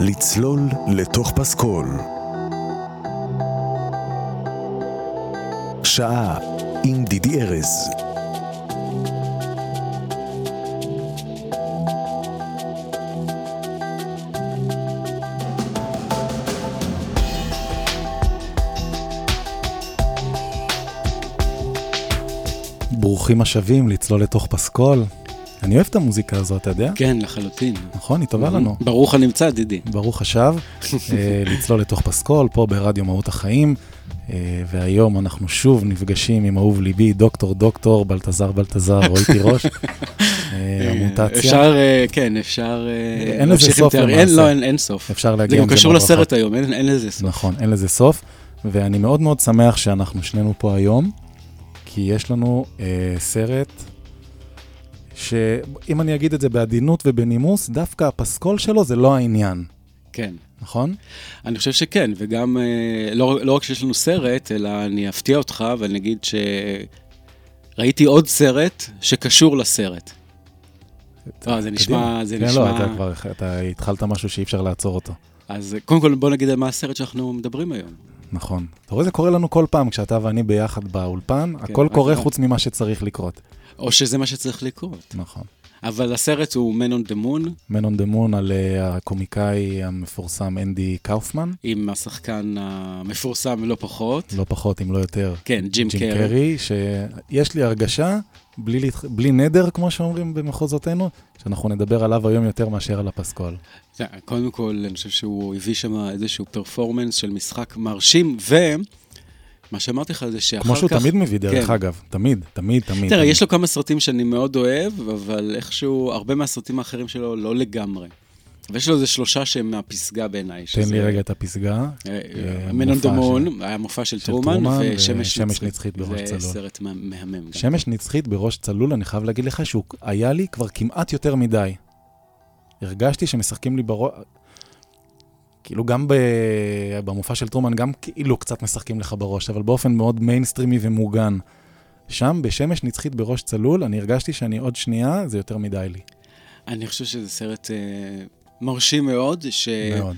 לצלול לתוך פסקול. שעה עם דידי ארז. ברוכים השבים לצלול לתוך פסקול. אני אוהב את המוזיקה הזאת, אתה יודע? כן, לחלוטין. נכון, היא טובה לנו. ברוך הנמצא, דידי. ברוך השב, אה, לצלול לתוך פסקול, פה ברדיו מהות החיים. אה, והיום אנחנו שוב נפגשים עם אהוב ליבי, דוקטור דוקטור, בלטזר בלטזר, רועי תירוש. אה, המוטציה. אפשר, כן, אפשר... אין לזה סוף. למעשה. אין, לא, אין, סוף. אפשר להגיע גם עם זה קשור מאוד לסרט. היום, אין, לזה סוף. נכון, אין לזה סוף. ואני מאוד מאוד שמח שאנחנו שנינו פה היום, כי יש לנו סרט שאם אני אגיד את זה בעדינות ובנימוס, דווקא הפסקול שלו זה לא העניין, כן. נכון? אני חושב שכן, וגם אה, לא, לא רק שיש לנו סרט, אלא אני אפתיע אותך ואני אגיד שראיתי עוד סרט שקשור לסרט. אה, זה נשמע, זה כן, נשמע... לא, אתה כבר, אתה התחלת משהו שאי אפשר לעצור אותו. אז קודם כל בוא נגיד על מה הסרט שאנחנו מדברים היום. נכון. אתה רואה, זה קורה לנו כל פעם כשאתה ואני ביחד באולפן, הכל רק קורה רק. חוץ ממה שצריך לקרות. או שזה מה שצריך לקרות. נכון. אבל הסרט הוא Man on the Moon, Man on the Moon על אה, הקומיקאי המפורסם אנדי קאופמן, עם השחקן המפורסם לא פחות. לא פחות אם לא יותר. כן, ג'ים ג'ים קרי. קרי, שיש לי הרגשה, בלי, להתח- בלי נדר, כמו שאומרים במחוזותינו, שאנחנו נדבר עליו היום יותר מאשר על הפסקול. קודם כל, אני חושב שהוא הביא שם איזשהו פרפורמנס של משחק מרשים, ומה שאמרתי לך זה שאחר כך... כמו שהוא תמיד מביא, דרך כן. אגב. תמיד, תמיד, תמיד. תראה, תמיד. יש לו כמה סרטים שאני מאוד אוהב, אבל איכשהו, הרבה מהסרטים האחרים שלו לא לגמרי. ויש לו איזה שלושה שהם מהפסגה בעיניי. תן לי רגע את הפסגה. מן און דה מופע מון, היה מופע של של טרומן, ושמש ושמש נצחית בראש צלול. זה סרט מה- מהמם גם. שמש נצחית בראש צלול, אני חייב להגיד לך שהוא היה לי כבר כמעט יותר מדי. הרגשתי שמשחקים לי בראש... כאילו גם ב... במופע של טרומן, גם כאילו קצת משחקים לך בראש, אבל באופן מאוד מיינסטרימי ומוגן. שם, בשמש נצחית בראש צלול, אני הרגשתי שאני עוד שנייה, זה יותר מדי לי. אני חושב שזה סרט אה, מרשים מאוד, מאוד.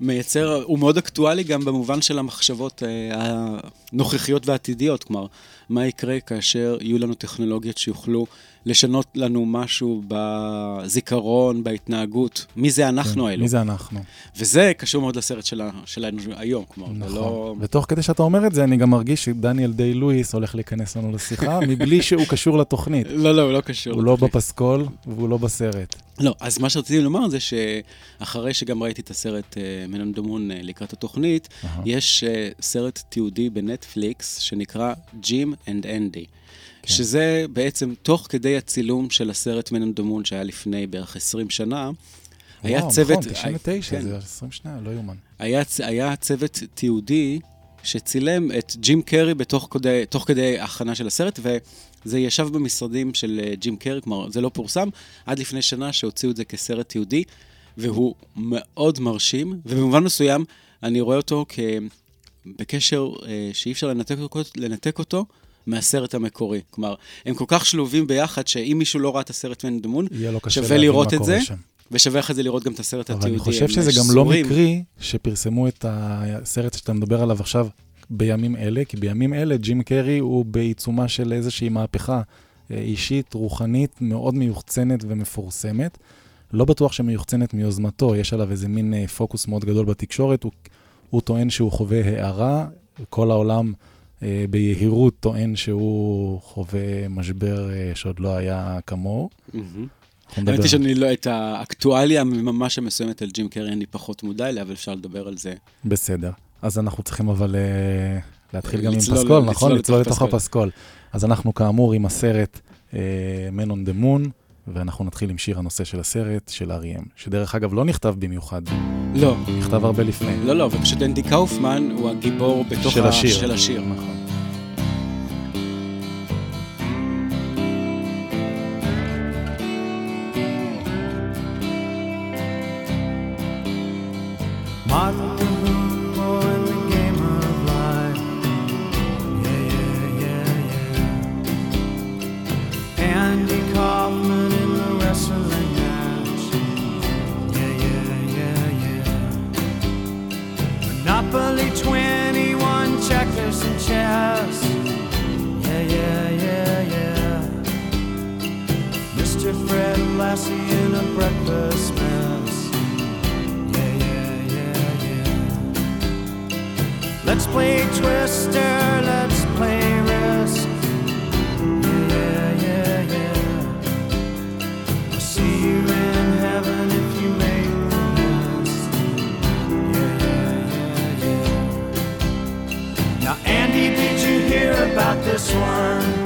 שמייצר, הוא מאוד אקטואלי גם במובן של המחשבות אה, הנוכחיות והעתידיות. כלומר, מה יקרה כאשר יהיו לנו טכנולוגיות שיוכלו לשנות לנו משהו בזיכרון, בהתנהגות? מי זה אנחנו כן, האלו? מי זה אנחנו? וזה קשור מאוד לסרט שלה, שלנו היום, כלומר, לא... נכון. ותוך כדי שאתה אומר את זה, אני גם מרגיש שדניאל דיי לואיס הולך להיכנס לנו לשיחה, מבלי שהוא קשור לתוכנית. לא, לא, הוא לא קשור. הוא לא לתוכנית. בפסקול והוא לא בסרט. לא, אז מה שרציתי לומר זה שאחרי שגם ראיתי את הסרט מנון דמון לקראת התוכנית. יש אה, סרט תיעודי בנטפליקס שנקרא ג'ים אנד אנדי. כן. שזה בעצם תוך כדי הצילום של הסרט מנון דמון שהיה לפני בערך 20 שנה, היה וואו, צוות... נכון, 99, כן. זה 20 שניה, לא יאומן. היה, היה צוות תיעודי שצילם את ג'ים קרי בתוך כדי, תוך כדי הכנה של הסרט, וזה ישב במשרדים של אה, ג'ים קרי, כלומר, זה לא פורסם, עד לפני שנה שהוציאו את זה כסרט תיעודי, והוא מאוד מרשים, ובמובן מסוים אני רואה אותו כ... בקשר אה, שאי אפשר לנתק אותו, לנתק אותו מהסרט המקורי. כלומר, הם כל כך שלובים ביחד, שאם מישהו לא ראה את הסרט מן דמון, שווה לראות את זה, שם. ושווה אחרי זה לראות גם את הסרט אבל התיעודי. אני חושב שזה גם לא שזורים. מקרי שפרסמו את הסרט שאתה מדבר עליו עכשיו בימים אלה, כי בימים אלה ג'ים קרי הוא בעיצומה של איזושהי מהפכה אה, אישית, רוחנית, מאוד מיוחצנת ומפורסמת. לא בטוח שמיוחצנת מיוזמתו, יש עליו איזה מין אה, פוקוס מאוד גדול בתקשורת. הוא, הוא טוען שהוא חווה הערה, כל העולם ביהירות טוען שהוא חווה משבר אה, שעוד לא היה כמוהו. האמת היא שאני לא, את האקטואליה ממש המסוימת על ג'ים קרי, אני פחות מודע אליה, אבל אפשר לדבר על זה. בסדר. אז אנחנו צריכים אבל אה, להתחיל גם עם פסקול, נכון? לצלול לתוך פסקול. הפסקול. אז אנחנו כאמור עם הסרט אה, Man on the Moon, ואנחנו נתחיל עם שיר הנושא של הסרט, של אריאם, שדרך אגב לא נכתב במיוחד, לא, נכתב הרבה לפני. לא, לא, ופשוט אנדי קאופמן הוא הגיבור בתוך של השיר. של השיר. נכון. Now, Andy, did you hear about this one?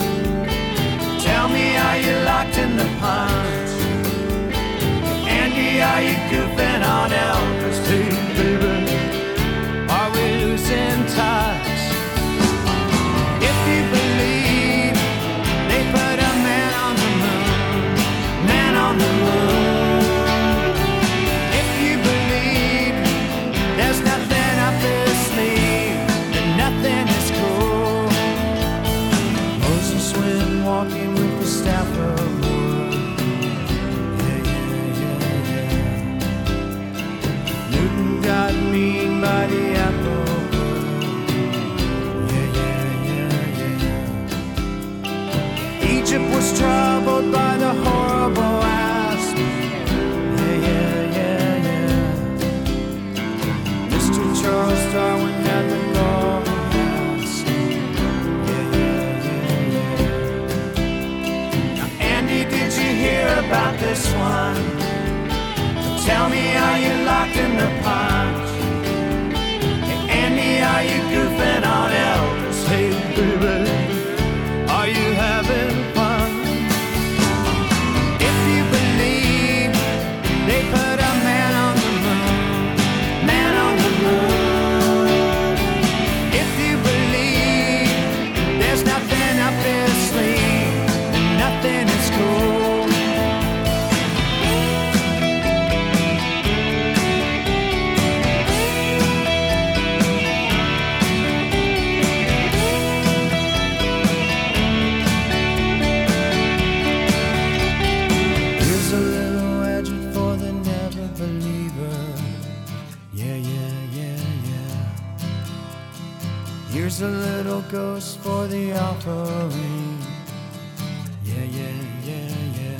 Here's a little ghost for the offering. Yeah, yeah, yeah, yeah.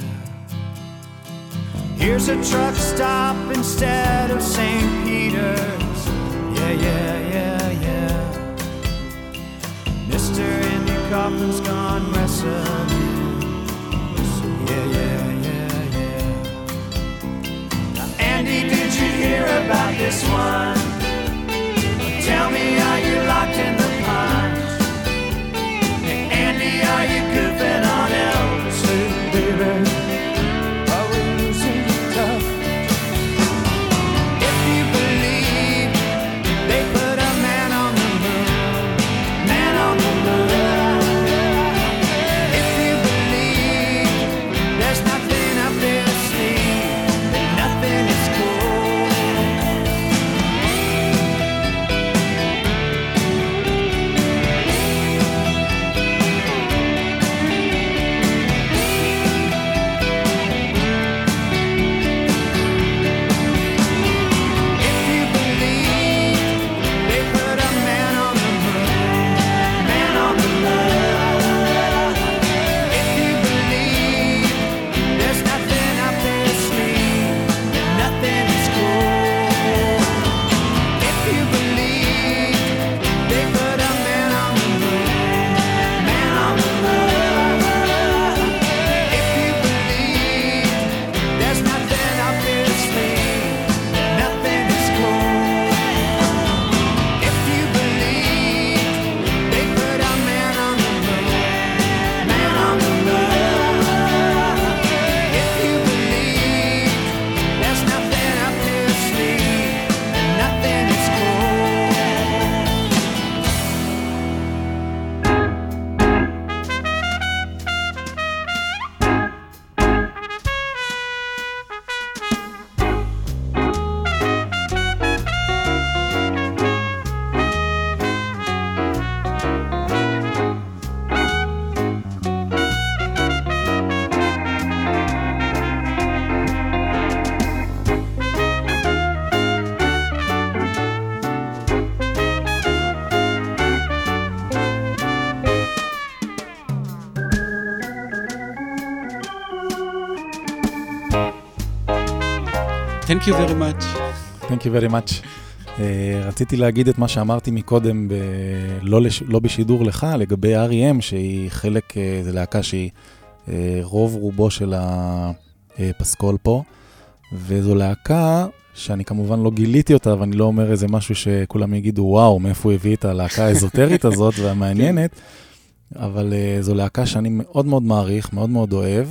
Here's a truck stop instead of St. Peter's. Yeah, yeah, yeah, yeah. Mr. Andy Kaufman's gone wrestling. Yeah, yeah, yeah, yeah. Now, Andy, did you hear about this one? Thank you very much. Thank you very much. Uh, רציתי להגיד את מה שאמרתי מקודם, ב... לא, לש... לא בשידור לך, לגבי R.E.M, שהיא חלק, uh, זו להקה שהיא uh, רוב רובו של הפסקול פה, וזו להקה שאני כמובן לא גיליתי אותה, ואני לא אומר איזה משהו שכולם יגידו, וואו, מאיפה הוא הביא את הלהקה האזוטרית הזאת והמעניינת, אבל uh, זו להקה שאני מאוד מאוד מעריך, מאוד מאוד אוהב.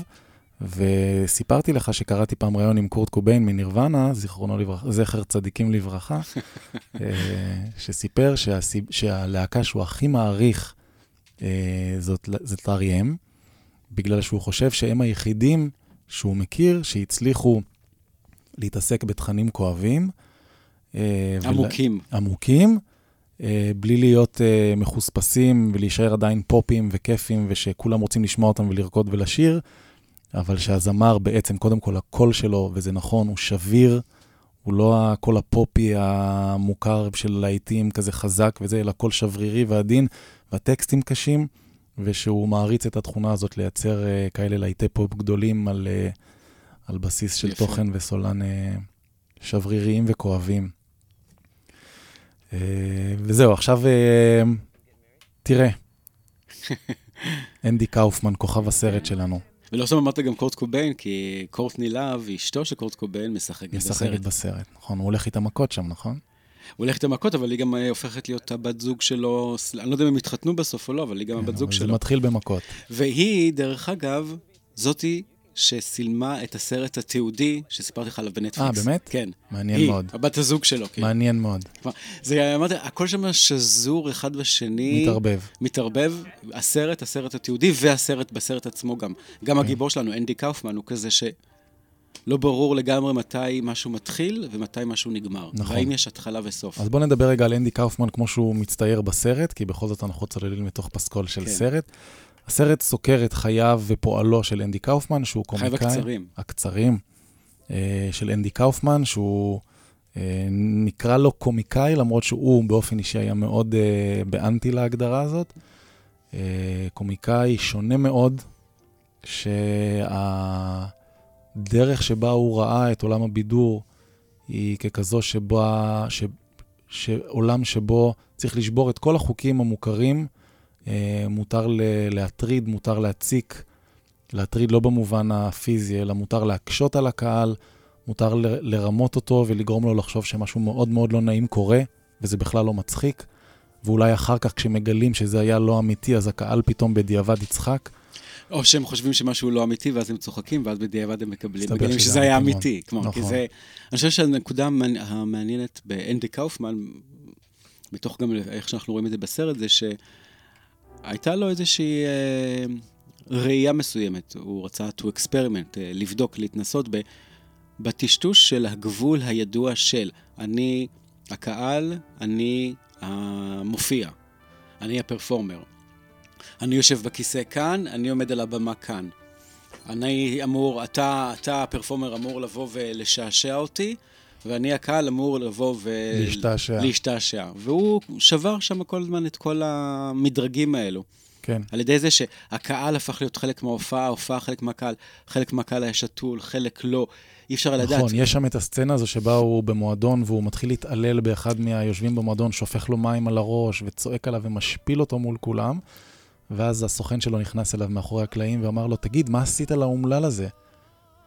וסיפרתי לך שקראתי פעם ראיון עם קורט קוביין מנירוונה, זיכרונו לברכה, זכר צדיקים לברכה, אה, שסיפר שהסיב, שהלהקה שהוא הכי מעריך אה, זאת, זאת R.E.M, בגלל שהוא חושב שהם היחידים שהוא מכיר שהצליחו להתעסק בתכנים כואבים. אה, עמוקים. עמוקים, אה, בלי להיות מחוספסים ולהישאר עדיין פופים וכיפים ושכולם רוצים לשמוע אותם ולרקוד ולשיר, אבל שהזמר בעצם, קודם כל הקול שלו, וזה נכון, הוא שביר, הוא לא הקול הפופי המוכר של להיטים כזה חזק וזה, אלא קול שברירי ועדין, והטקסטים קשים, ושהוא מעריץ את התכונה הזאת לייצר אה, כאלה להיטי פופ גדולים על, אה, על בסיס של יפה. תוכן וסולן אה, שבריריים וכואבים. אה, וזהו, עכשיו אה, תראה, אנדי קאופמן, כוכב הסרט שלנו, ולא סתם אמרת גם קורט קוביין, כי קורטני להב, אשתו של קורט קוביין, משחקת משחקת בסרט. בסרט, נכון? הוא הולך איתה מכות שם, נכון? הוא הולך את המכות, אבל היא גם אה, הופכת להיות הבת זוג שלו, אני לא יודע אם הם התחתנו בסוף או לא, אבל היא גם הבת זוג אבל זה שלו. מתחיל במכות. והיא, דרך אגב, זאתי שצילמה את הסרט התיעודי שסיפרתי לך עליו בנטפליקס. אה, באמת? כן. מעניין היא, מאוד. הבת הזוג שלו, כן. מעניין מאוד. זה, אמרתי, הכל שם שזור אחד בשני. מתערבב. מתערבב, הסרט, הסרט התיעודי והסרט בסרט עצמו גם. גם כן. הגיבור שלנו, אנדי קאופמן, הוא כזה שלא ברור לגמרי מתי משהו מתחיל ומתי משהו נגמר. נכון. והאם יש התחלה וסוף. אז בואו נדבר רגע על אנדי קאופמן כמו שהוא מצטייר בסרט, כי בכל זאת אנחנו צוללים לתוך פסקול של כן. סרט. הסרט סוקר את חייו ופועלו של אנדי קאופמן, שהוא קומיקאי. חייו הקצרים. הקצרים אה, של אנדי קאופמן, שהוא אה, נקרא לו קומיקאי, למרות שהוא באופן אישי היה מאוד אה, באנטי להגדרה הזאת. קומיקאי שונה מאוד, שהדרך שבה הוא ראה את עולם הבידור היא ככזו שבה, ש, שעולם שבו צריך לשבור את כל החוקים המוכרים, מותר ל, להטריד, מותר להציק, להטריד לא במובן הפיזי, אלא מותר להקשות על הקהל, מותר ל- לרמות אותו ולגרום לו לחשוב שמשהו מאוד מאוד לא נעים קורה, וזה בכלל לא מצחיק. ואולי אחר כך כשמגלים שזה היה לא אמיתי, אז הקהל פתאום בדיעבד יצחק. או שהם חושבים שמשהו לא אמיתי, ואז הם צוחקים, ואז בדיעבד הם מקבלים. מגלים שזה שזה היה אמיתי אמיתי. כלומר, כי נכון. זה... אני חושב שהנקודה המעני- המעניינת באנדי קאופמן, מתוך גם איך שאנחנו רואים את זה בסרט, זה שהייתה לו איזושהי אה, ראייה מסוימת. הוא רצה to experiment, אה, לבדוק, להתנסות ב, בטשטוש של הגבול הידוע של אני הקהל, אני המופיע, אני הפרפורמר. אני יושב בכיסא כאן, אני עומד על הבמה כאן. אני אמור, אתה, אתה הפרפורמר אמור לבוא ולשעשע אותי, ואני הקהל אמור לבוא ו... להשתעשע. להשתעשע. והוא שבר שם כל הזמן את כל המדרגים האלו. כן. על ידי זה שהקהל הפך להיות חלק מההופעה, ההופעה חלק מהקהל, חלק מהקהל היה שתול, חלק לא. אי אפשר לדעת. נכון, יש שם את הסצנה הזו שבה הוא במועדון והוא מתחיל להתעלל באחד מהיושבים במועדון, שופך לו מים על הראש וצועק עליו ומשפיל אותו מול כולם. ואז הסוכן שלו נכנס אליו מאחורי הקלעים ואמר לו, תגיד, מה עשית לאומלל הזה?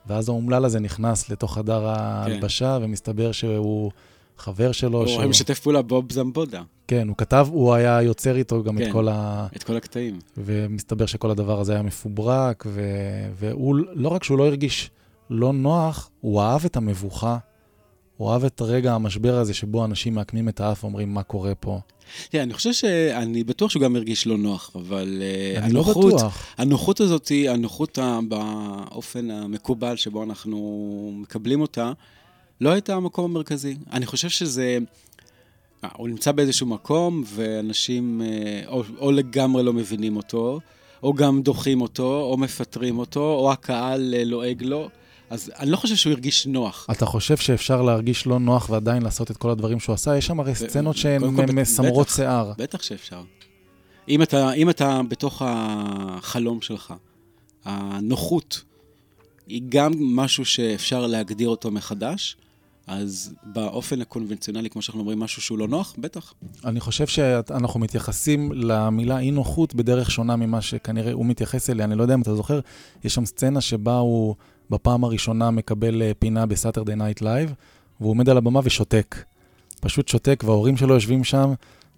ואז האומלל הזה נכנס לתוך חדר ההלבשה, ומסתבר שהוא חבר שלו. הוא שהוא... משתף פעולה בוב זמבודה, כן, הוא כתב, הוא היה יוצר איתו גם כן. את כל ה... את כל הקטעים. ומסתבר שכל הדבר הזה היה מפוברק, ו... והוא, לא רק שהוא לא הרגיש לא נוח, הוא אהב את המבוכה, הוא אהב את רגע המשבר הזה שבו אנשים מעקמים את האף ואומרים, מה קורה פה? תראה, אני חושב שאני בטוח שהוא גם הרגיש לא נוח, אבל אה, אני לא הנוחות, בטוח. הנוחות הזאת הנוחות באופן המקובל שבו אנחנו מקבלים אותה, לא הייתה המקום המרכזי. אני חושב שזה... אה, הוא נמצא באיזשהו מקום, ואנשים אה, או, או לגמרי לא מבינים אותו, או גם דוחים אותו, או מפטרים אותו, או הקהל לועג לו. אז אני לא חושב שהוא הרגיש נוח. אתה חושב שאפשר להרגיש לא נוח ועדיין לעשות את כל הדברים שהוא עשה? יש שם הרי סצנות שהן מסמרות. שיער. בטח שאפשר. אם אתה, אם אתה בתוך החלום שלך, הנוחות היא גם משהו שאפשר להגדיר אותו מחדש, אז באופן הקונבנציונלי, כמו שאנחנו אומרים, משהו שהוא לא נוח, בטח. אני חושב שאנחנו מתייחסים למילה אי נוחות בדרך שונה ממה שכנראה הוא מתייחס אליה. אני לא יודע אם אתה זוכר, יש שם סצנה שבה הוא בפעם הראשונה מקבל אה, פינה ב Saturday Night Live, והוא עומד על הבמה ושותק. פשוט שותק, וההורים שלו יושבים שם,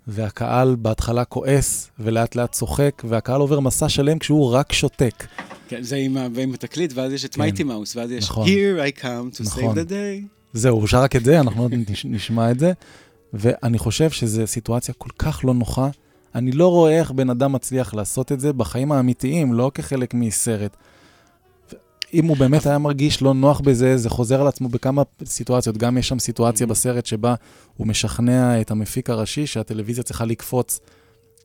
והקהל בהתחלה כועס, ולאט לאט צוחק, והקהל עובר מסע שלם כשהוא רק שותק. כן, זה עם, ועם התקליט, ואז יש את כן. מייטי מאוס, ואז יש נכון. Here I come to נכון. save the day. זהו, הוא שר רק את זה, אנחנו עוד נש- נשמע את זה. ואני חושב שזו סיטואציה כל כך לא נוחה. אני לא רואה איך בן אדם מצליח לעשות את זה בחיים האמיתיים, לא כחלק מסרט. אם הוא באמת היה מרגיש לא נוח בזה, זה חוזר על עצמו בכמה סיטואציות. גם יש שם סיטואציה בסרט שבה הוא משכנע את המפיק הראשי שהטלוויזיה צריכה לקפוץ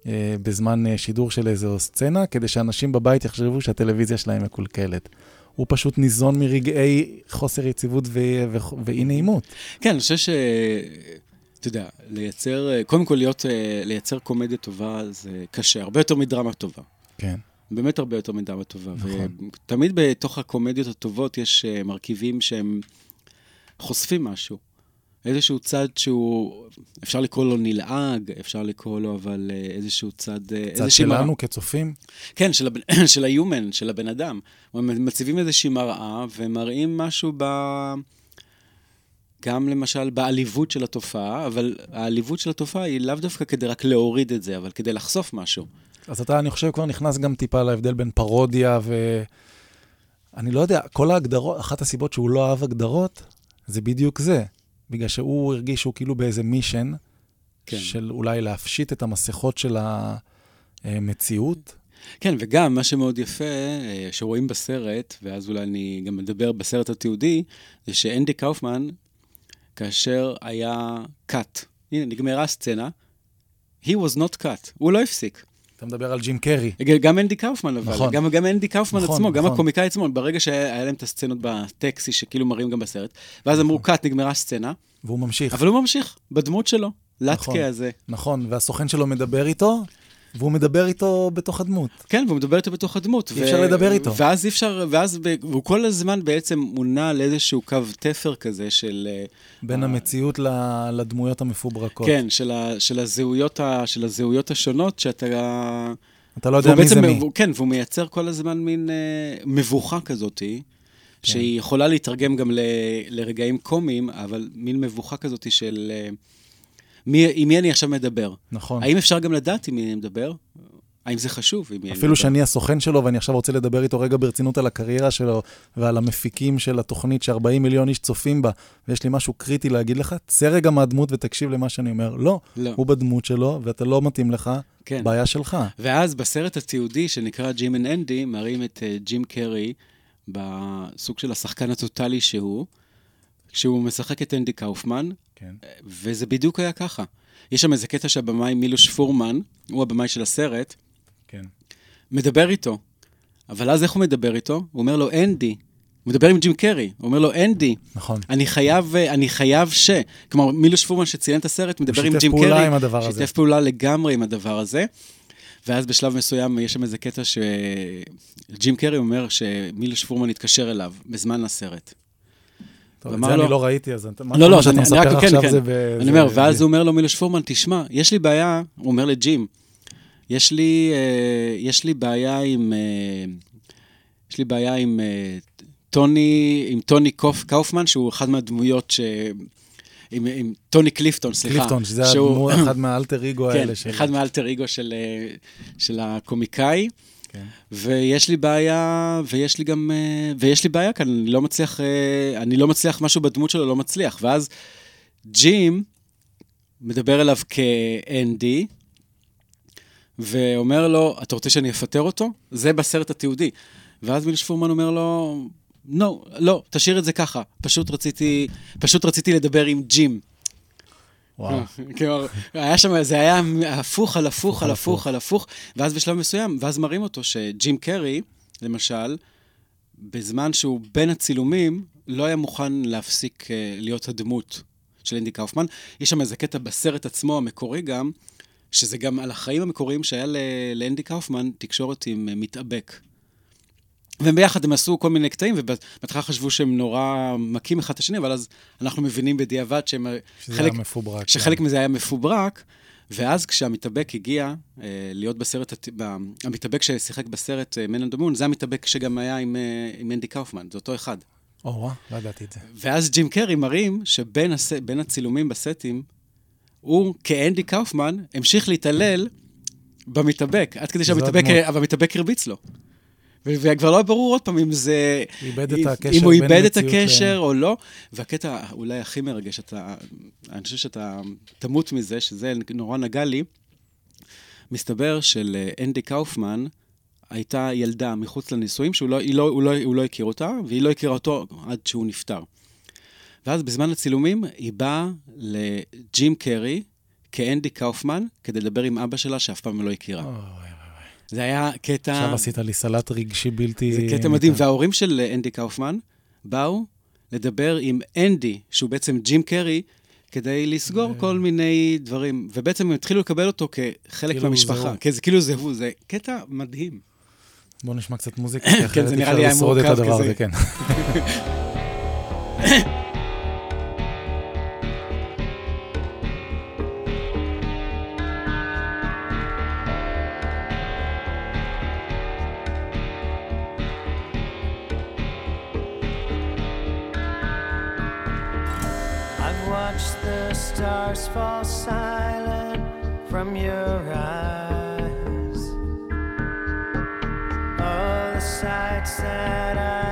אה, בזמן אה, שידור של איזו סצנה, כדי שאנשים בבית יחשבו שהטלוויזיה שלהם מקולקלת. הוא פשוט ניזון מרגעי חוסר יציבות ואי נעימות. כן, אני חושב ש... אתה יודע, לייצר, קודם כל להיות, אה, לייצר קומדיה טובה זה קשה, הרבה יותר מדרמה טובה. כן. באמת הרבה יותר מדרמה טובה. נכון. ותמיד בתוך הקומדיות הטובות יש אה, מרכיבים שהם חושפים משהו. איזשהו צד שהוא, אפשר לקרוא לו נלעג, אפשר לקרוא לו אבל אה, איזשהו צד... אה, צד שלנו כצופים, כן, של, הבן, של ה-human, של הבן אדם. הם מציבים איזושהי מראה ומראים משהו ב... גם למשל בעליבות של התופעה, אבל העליבות של התופעה היא לאו דווקא כדי רק להוריד את זה, אבל כדי לחשוף משהו. אז אתה, אני חושב, כבר נכנס גם טיפה להבדל בין פרודיה ו... אני לא יודע, כל ההגדרות, אחת הסיבות שהוא לא אהב הגדרות, זה בדיוק זה. בגלל שהוא הרגיש שהוא כאילו באיזה מישן, כן. של אולי להפשיט את המסכות של המציאות. כן, וגם מה שמאוד יפה, אה, שרואים בסרט, ואז אולי אני גם מדבר בסרט התיעודי, זה שאנדי קאופמן, כאשר היה cut, הנה, נגמרה הסצנה, he was not cut, הוא לא הפסיק. אתה מדבר על ג'ים קרי. גם אנדי קאופמן, אבל, נכון. גם, גם אנדי קאופמן נכון, עצמו, גם נכון. הקומיקאי עצמו, ברגע שהיה להם את הסצנות בטקסי, שכאילו מראים גם בסרט, ואז אמרו, קאט, נגמרה הסצנה, והוא ממשיך. אבל הוא ממשיך, בדמות שלו, נכון. לטקה הזה. נכון, והסוכן שלו מדבר איתו, והוא מדבר איתו בתוך הדמות. כן, והוא מדבר איתו בתוך הדמות. אי אפשר לדבר איתו. ואז אי אפשר, ואז, ב- והוא כל הזמן בעצם מונע על איזשהו קו תפר כזה של... אה, בין אה. המציאות ל- לדמויות המפוברקות. כן, של, ה, של, הזהויות ה, של הזהויות השונות, שאתה... אתה לא יודע מי זה מי. כן, והוא מייצר כל הזמן מין אה, מבוכה כזאתי, שהיא יכולה להתרגם גם ל, לרגעים קומיים, אבל מין מבוכה כזאתי של... אה, מי, עם מי אני עכשיו מדבר? נכון. האם אפשר גם לדעת עם מי אני מדבר? האם זה חשוב? אפילו שאני הסוכן שלו, ואני עכשיו רוצה לדבר איתו רגע ברצינות על הקריירה שלו ועל המפיקים של התוכנית ש-40 מיליון איש צופים בה, ויש לי משהו קריטי להגיד לך, צא רגע מהדמות ותקשיב למה שאני אומר. לא, לא. הוא בדמות שלו, ואתה לא מתאים לך, כן. בעיה שלך. ואז בסרט התיעודי שנקרא Jim and Andy, מראים את אה, ג'ים קרי בסוג של השחקן הטוטלי שהוא, כשהוא משחק את אנדי קאופמן, כן. וזה בדיוק היה ככה. יש שם איזה קטע שהבמאי מילוש פורמן, הוא הבמאי של הסרט, כן. מדבר איתו. אבל אז איך הוא מדבר איתו? הוא אומר לו, אנדי. הוא מדבר עם ג'ים קרי, הוא אומר לו, אנדי, נכון. אני חייב, אה, אני חייב ש... כלומר, מילוש פורמן שצילם את הסרט, מדבר עם שיתף ג'ים פעולה קרי. עם הדבר הזה. שיתף פעולה לגמרי עם הדבר הזה. ואז בשלב מסוים יש שם איזה קטע שג'ים קרי אומר שמילוש פורמן התקשר אליו בזמן הסרט. טוב, את זה לו- אני לא ראיתי, אז אתה- לא, לא, שאתה אני- אני מספר רק- כן, עכשיו כן. זה ב... אני זה- אומר, ואז הוא אומר לו מילוש פורמן, תשמע, יש לי בעיה, הוא אומר לג'ים, יש לי, אה, יש לי בעיה עם, אה, יש לי בעיה עם אה, טוני, עם טוני קוף, קאופמן, שהוא אחד מהדמויות ש... עם, עם טוני קליפטון, סליחה. קליפטון, שזה שהוא- הדמות, אחד מהאלטר איגו כן, האלה. של- אחד מהאלטר איגו של, אה, של הקומיקאי. כן. ויש לי בעיה, ויש לי גם, אה, ויש לי בעיה כאן, אני לא מצליח, אה, אני לא מצליח, משהו בדמות שלו לא מצליח. ואז ג'ים מדבר אליו כאנדי, ואומר לו, אתה רוצה שאני אפטר אותו? זה בסרט התיעודי. ואז מילוש פורמן אומר לו, לא, לא, תשאיר את זה ככה. פשוט רציתי, פשוט רציתי לדבר עם ג'ים. וואו. כלומר, היה שם, זה היה הפוך על הפוך על הפוך על הפוך, ואז בשלב מסוים, ואז מראים אותו שג'ים קרי, למשל, בזמן שהוא בין הצילומים, לא היה מוכן להפסיק אה, להיות הדמות של אנדי קאופמן. יש שם איזה קטע בסרט עצמו, המקורי גם, שזה גם על החיים המקוריים שהיה לאנדי קאופמן תקשורת עם אה, מתאבק. והם ביחד, הם עשו כל מיני קטעים, ובהתחלה חשבו שהם נורא מכים אחד את השני, אבל אז אנחנו מבינים בדיעבד שהם... שזה חלק, היה מפוברק. שחלק כן. מזה היה מפוברק, ואז כשהמתאבק הגיע אה, להיות בסרט, ב- המתאבק ששיחק בסרט אה, Man on the Moon, זה המתאבק שגם היה עם, אה, עם אנדי קאופמן, זה אותו אחד. או, וואה, לא ידעתי את זה. ואז ג'ים קרי מראים שבין הס... הצילומים בסטים, הוא, כאנדי קאופמן, המשיך להתעלל במתאבק, עד כדי שהמתאבק המתאבק הרביץ לו. וכבר לא ברור עוד פעם אם זה... איבד את הקשר אם הוא איבד את המציאות ל- הקשר או לא. והקטע אולי הכי מרגש, אתה, אני חושב שאתה תמות מזה, שזה נורא נגע לי. מסתבר שלאנדי קאופמן הייתה ילדה מחוץ לנישואים, שהוא לא, לא, הוא, לא, הוא לא הכיר אותה, והיא לא הכירה אותו עד שהוא נפטר. ואז בזמן הצילומים היא באה לג'ים קרי כאנדי קאופמן, כדי לדבר עם אבא שלה שאף פעם לא הכירה. אוי, זה היה קטע... עכשיו עשית לי סלט רגשי בלתי... זה קטע מדהים. וההורים של אנדי קאופמן באו לדבר עם אנדי, שהוא בעצם ג'ים קרי, כדי לסגור כל מיני דברים, ובעצם הם התחילו לקבל אותו כחלק כאילו מהמשפחה. כן, זה כאילו זה הוא, זה קטע מדהים. בוא נשמע קצת מוזיקה, כי כן, אחרת אי נראה אפשר לשרוד את הדבר. הזה, כן. stars fall silent from your eyes. All the sights that I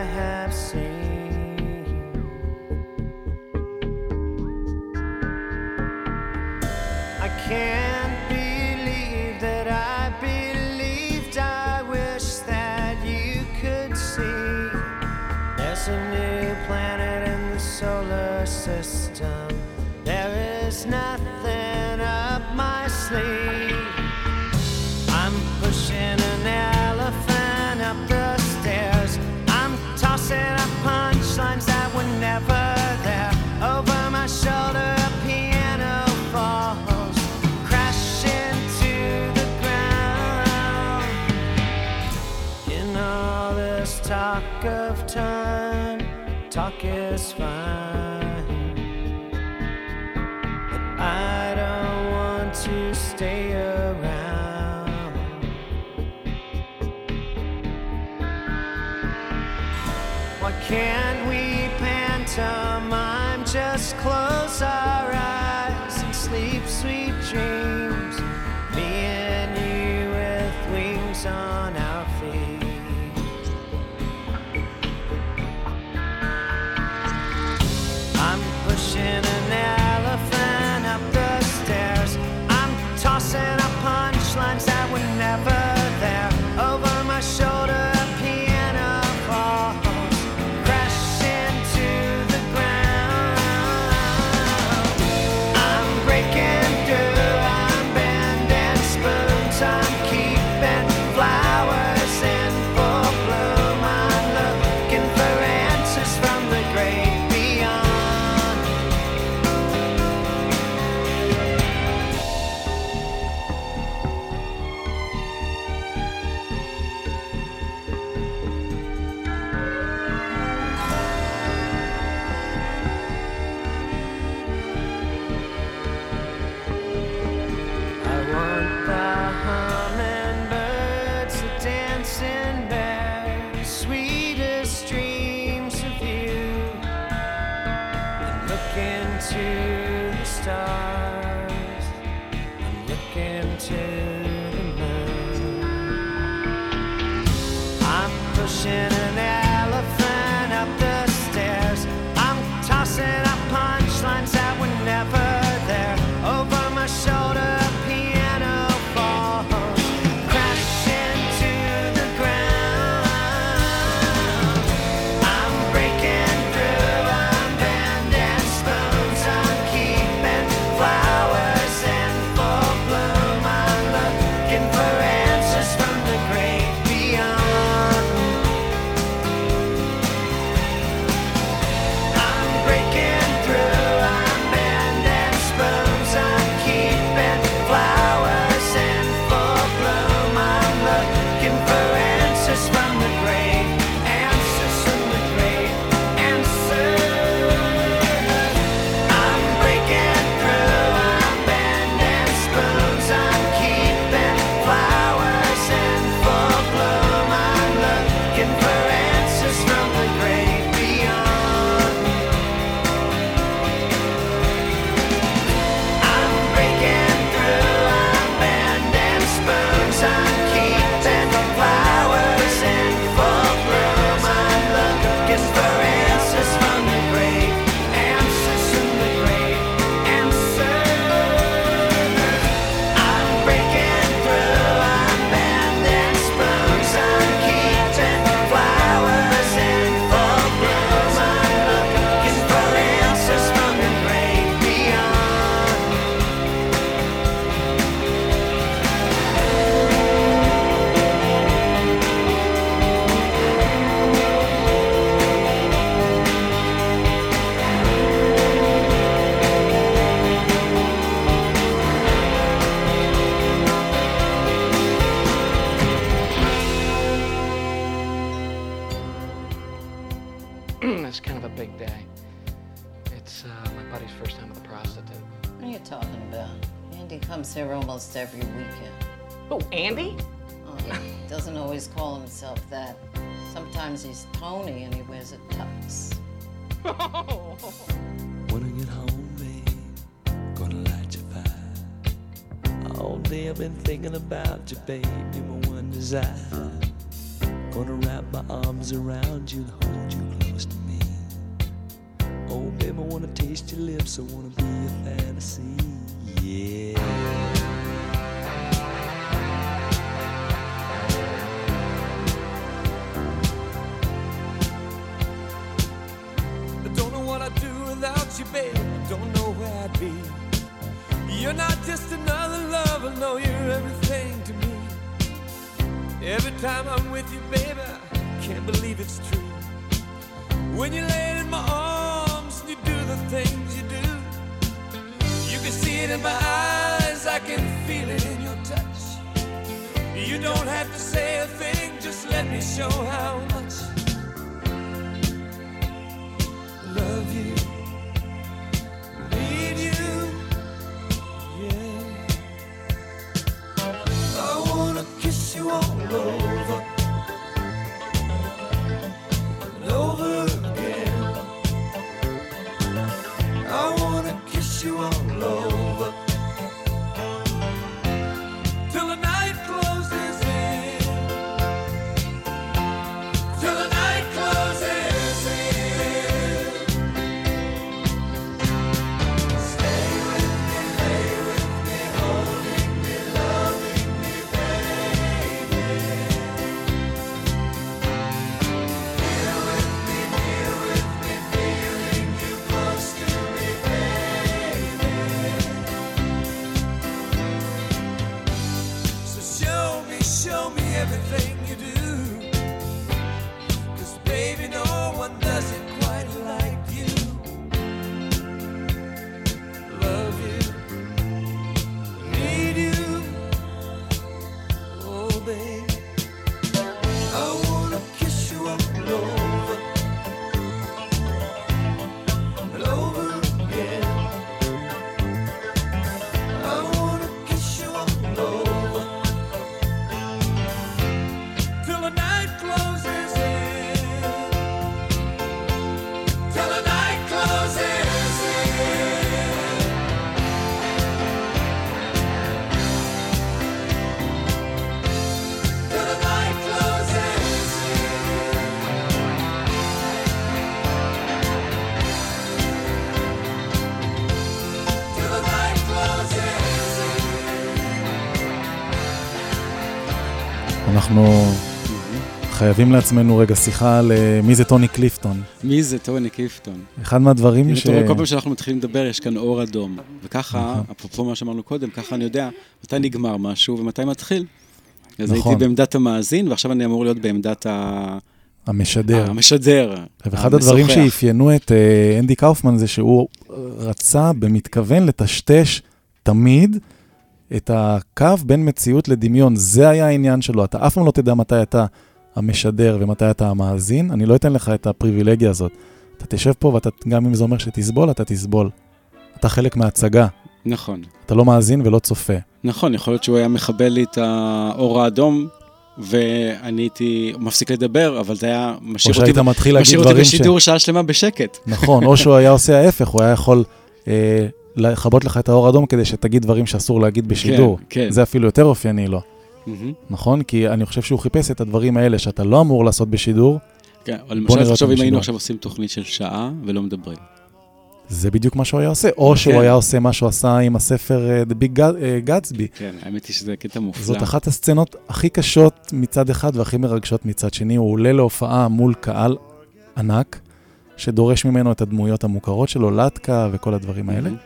I don't want to stay around. Why can't we pantomime? Just close our talking about? Andy comes here almost every weekend. Oh, Andy? Oh, he doesn't always call himself that. Sometimes he's Tony and he wears a tux. When I get home, babe, gonna light your fire. All day I've been thinking about you, babe. You're my one desire. Gonna wrap my arms around you and hold you close to me. Oh, babe, I wanna taste your lips. I wanna be a fantasy. Yeah. I don't know what I'd do without you, babe. I don't know where I'd be. You're not just another lover, no, you're everything to me. Every time I'm with you, baby, I can't believe it's true. When you lay in my arms things you do, you can see it in my eyes, I can feel it in your touch. You don't have to say a thing, just let me show how much I love you, need you, yeah. I wanna kiss you all over חייבים לעצמנו רגע שיחה על אה, מי זה טוני קליפטון. מי זה טוני קיפטון? אחד מהדברים ש... אתה רואה, כל פעם שאנחנו מתחילים לדבר, יש כאן אור אדום. וככה, נכון. אפרופו מה שאמרנו קודם, ככה אני יודע מתי נגמר משהו ומתי מתחיל. אז נכון. הייתי בעמדת המאזין, ועכשיו אני אמור להיות בעמדת ה- המשדר. המשדר. ואחד הדברים. שאפיינו את אה, אנדי קאופמן זה שהוא רצה במתכוון לטשטש תמיד את הקו בין מציאות לדמיון. זה היה העניין שלו. אתה אף פעם לא תדע מתי אתה המשדר ומתי אתה המאזין. אני לא אתן לך את הפריבילגיה הזאת. אתה תשב פה ואתה, גם אם זה אומר שתסבול, אתה תסבול. אתה חלק מההצגה. נכון. אתה לא מאזין ולא צופה. נכון, יכול להיות שהוא היה מכבה לי את האור האדום, ואני הייתי מפסיק לדבר, אבל זה היה או משאיר אותי, שהיית מתחיל להגיד משאיר אותי דברים ש... בשידור שעה שלמה בשקט. נכון, או שהוא היה עושה ההפך, הוא היה יכול אה, לכבות לך את האור האדום כדי שתגיד דברים שאסור להגיד בשידור. כן, כן. זה אפילו יותר אופייני לו, מהמם. נכון? כי אני חושב שהוא חיפש את הדברים האלה שאתה לא אמור לעשות בשידור, כן, אבל למשל, תחשוב אם היינו. עכשיו עושים תוכנית של שעה ולא מדברים. זה בדיוק מה שהוא היה עושה. או שהוא כן. היה עושה מה שהוא עשה עם הספר אה, The Big אה, Gatsby. כן, האמת היא שזה קטע מופלא. זאת אחת הסצנות הכי קשות מצד אחד והכי מרגשות מצד שני. הוא עולה להופעה מול קהל ענק, שדורש ממנו את הדמויות המוכרות שלו, לטקה וכל הדברים האלה. מהמם.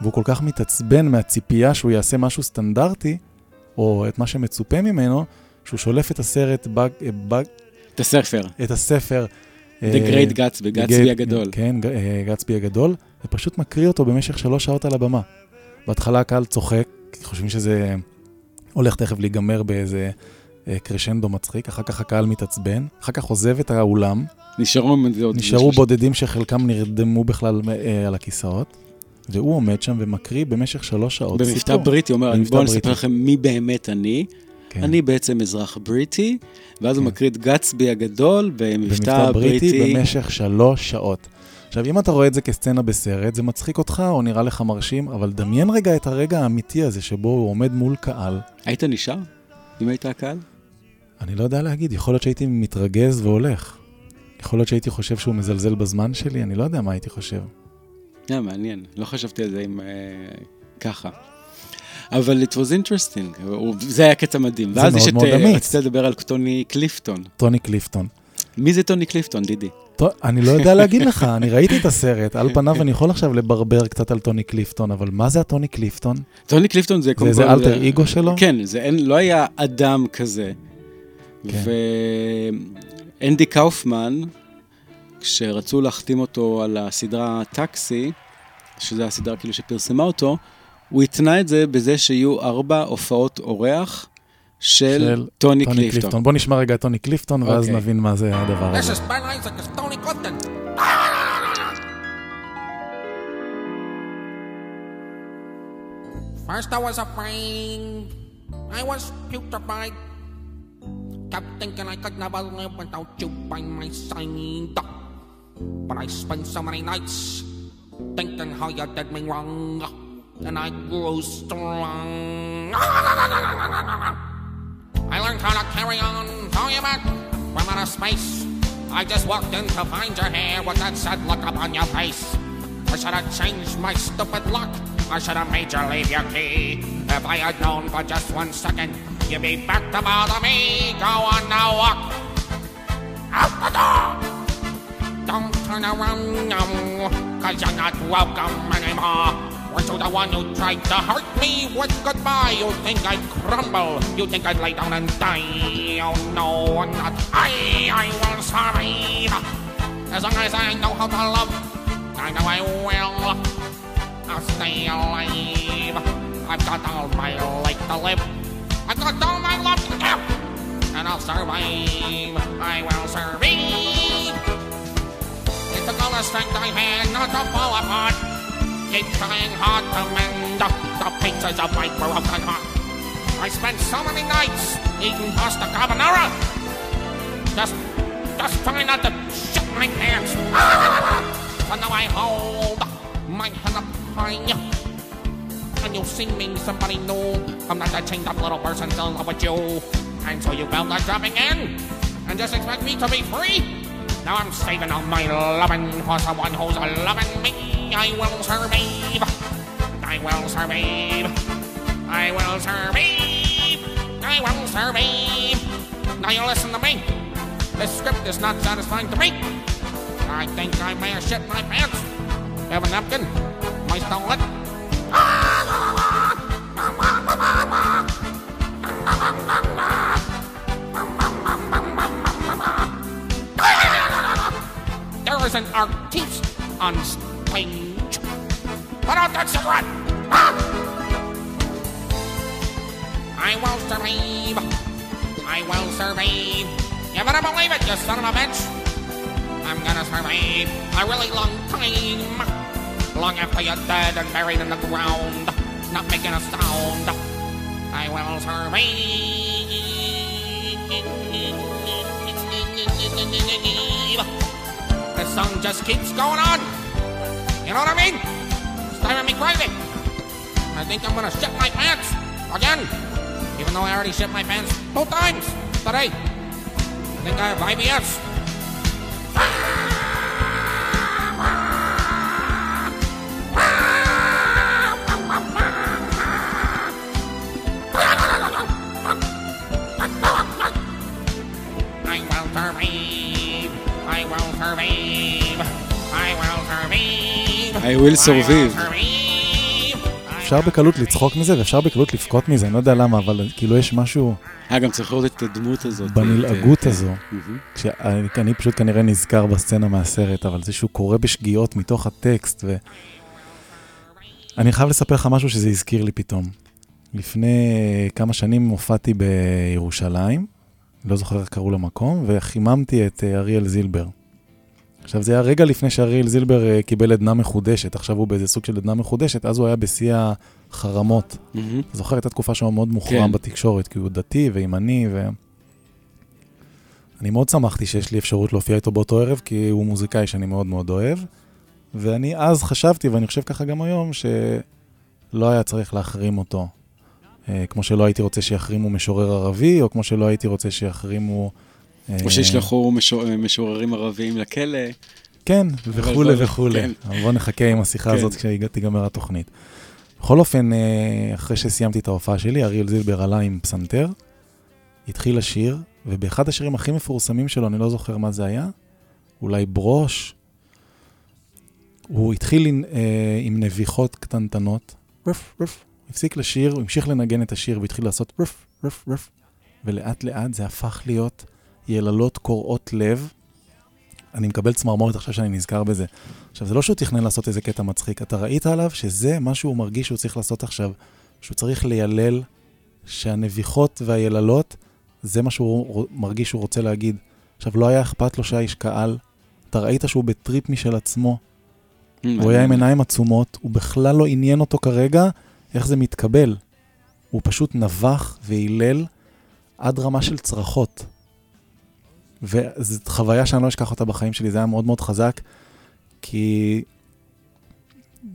והוא כל כך מתעצבן מהציפייה שהוא יעשה משהו סטנדרטי, או את מה שמצופה ממנו, שהוא שולף את הסרט, בג, אה, בג, את הספר, את הספר. The אה, Great Gatsby, גצבי הגדול. כן, ג- אה, גצבי הגדול, ופשוט מקריא אותו במשך שלוש שעות על הבמה. בהתחלה הקהל צוחק, חושבים שזה הולך תכף להיגמר באיזה קרשנדו מצחיק, אחר כך הקהל מתעצבן, אחר כך עוזב את האולם, נשארו. נשארו בודדים שחלקם נרדמו בכלל על הכיסאות, והוא עומד שם ומקריא במשך שלוש שעות במבטא סיפור. בריטי, הוא אומר, במבטא בואו. נספר לכם מי באמת אני. כן. אני בעצם אזרח בריטי, ואז הוא כן. מקריא את גצבי הגדול במבטא במבטא בריטי בריטי. במשך שלוש שעות. עכשיו, אם אתה רואה את זה כסצנה בסרט, זה מצחיק אותך או נראה לך מרשים, אבל דמיין רגע את הרגע האמיתי הזה שבו הוא עומד מול קהל. היית נשאר? אם היית הקהל? אני לא יודע להגיד, יכול להיות שהייתי מתרגז והולך. יכול להיות שהייתי חושב שהוא מזלזל בזמן שלי, אני לא יודע מה הייתי חושב. היה מעניין, לא חשבתי על זה עם... אה, ככה. אבל it was interesting, זה היה קטע מדהים. זה ואז מאוד. מאוד אה, אמיץ. רצית לדבר על טוני קליפטון. טוני קליפטון. מי זה טוני קליפטון, דידי? טוב, אני לא יודע להגיד לך, אני ראיתי את הסרט, על פניו אני יכול עכשיו לברבר קצת על טוני קליפטון, אבל מה זה הטוני קליפטון? טוני קליפטון זה זה קודם כל- אלטר אגו שלו? כן, זה אין, לא היה אדם כזה. כן. ואנדי קאופמן, כשרצו להחתים אותו על הסדרה טקסי, שזו הסדרה כאילו שפרסמה אותו, הוא התנה את זה בזה שיהיו ארבע הופעות אורח של, טוני קליפטון. בוא נשמע רגע את טוני קליפטון, ואז אוקיי. נבין מה זה הדבר הזה. First I was afraid, I was petrified. Kept thinking I could never live without you by my side. But I spent so many nights thinking how you did me wrong, and I grew strong. I learned how to carry on, how you met from outer space. I just walked in to find your hair with that sad look upon your face. I should have changed my stupid luck. I should have made you leave your key. If I had known for just one second, you'd be back to bother me. Go on now, walk out the door. Don't turn around now, cause you're not welcome anymore. Weren't you the one who tried to hurt me with goodbye? You think I'd crumble, you think I'd lay down and die. Oh no, not I, I will survive. As long as I know how to love, I know I will. I'll stay alive. I've got all my life to live. I've got all my love to give. And I'll survive. I will survive. The strength I had not to fall apart. Keep trying hard to mend the pieces of my broken heart. I spent so many nights eating pasta carbonara. Just, just trying not to shit my pants. But now I hold my head up high. And you'll see me somebody new. I'm not that chained up little person still in love with you. And so you felt like dropping in and just expect me to be free. Now I'm saving all my loving for someone who's loving me. I will survive. I will survive. I will survive. I will survive. Now you listen to me. This script is not satisfying to me. I think I may have shit my pants. Have a napkin? My it. There is an artiste on stage. Put out that cigarette! Ah! I will survive. I will survive. You better believe it, you son of a bitch. I'm gonna survive a really long time. Long after you're dead and buried in the ground, not making a sound. I will survive. This song just keeps going on. You know what I mean? It's driving me crazy. I think I'm gonna shit my pants again. Even though I already shit my pants two times today. I think I have IBS. I will survive. אפשר בקלות לצחוק מזה ואפשר בקלות לבכות מזה, אני לא יודע למה, אבל כאילו יש משהו היה גם צריך לראות את הדמות הזאת. בנלעגות את- הזו. אני פשוט כנראה נזכר בסצנה מהסרט, אבל זה שהוא קורא בשגיאות מתוך הטקסט, ו... אני חייב לספר לך משהו שזה הזכיר לי פתאום. לפני כמה שנים הופעתי בירושלים, לא זוכר איך קראו למקום, וחיממתי את אה, אריאל זילבר. עכשיו, זה היה רגע לפני שאריאל זילבר אה, קיבל עדנה מחודשת, עכשיו הוא באיזה סוג של עדנה מחודשת, אז הוא היה בשיא החרמות. מהמם. זוכר, הייתה תקופה שהוא מאוד מוחרם כן. בתקשורת, כי הוא דתי וימני, ו... אני מאוד שמחתי שיש לי אפשרות להופיע איתו באותו ערב, כי הוא מוזיקאי שאני מאוד מאוד אוהב, ואני אז חשבתי, ואני חושב ככה גם היום, שלא היה צריך להחרים אותו. אה, כמו שלא הייתי רוצה שיחרימו משורר ערבי, או כמו שלא הייתי רוצה שיחרימו... אה, או שישלחו משור- משוררים ערביים לכלא. כן, וכולי וכולי. כן. בוא נחכה עם השיחה כן. הזאת כשתיגמר התוכנית. בכל אופן, אה, אחרי שסיימתי את ההופעה שלי, אריאל זילבר עלה עם פסנתר, התחיל לשיר, ובאחד השירים הכי מפורסמים שלו, אני לא זוכר מה זה היה, אולי ברוש, הוא התחיל עם, אה, עם נביחות קטנטנות, רף רף, הוא הפסיק לשיר, הוא המשיך לנגן את השיר והתחיל לעשות רף רף רף, ולאט לאט זה הפך להיות יללות קורעות לב. אני מקבל צמרמורת עכשיו שאני נזכר בזה. עכשיו, זה לא שהוא תכנן לעשות איזה קטע מצחיק, אתה ראית עליו שזה מה שהוא מרגיש שהוא צריך לעשות עכשיו, שהוא צריך לילל, שהנביחות והיללות, זה מה שהוא מרגיש שהוא רוצה להגיד. עכשיו, לא היה אכפת לו שהאיש קהל, אתה ראית שהוא בטריפ משל עצמו, הוא היה עם עיניים עצומות, הוא בכלל לא עניין אותו כרגע איך זה מתקבל. הוא פשוט נבח והילל עד רמה של צרחות. וזו חוויה שאני לא אשכח אותה בחיים שלי, זה היה מאוד מאוד חזק, כי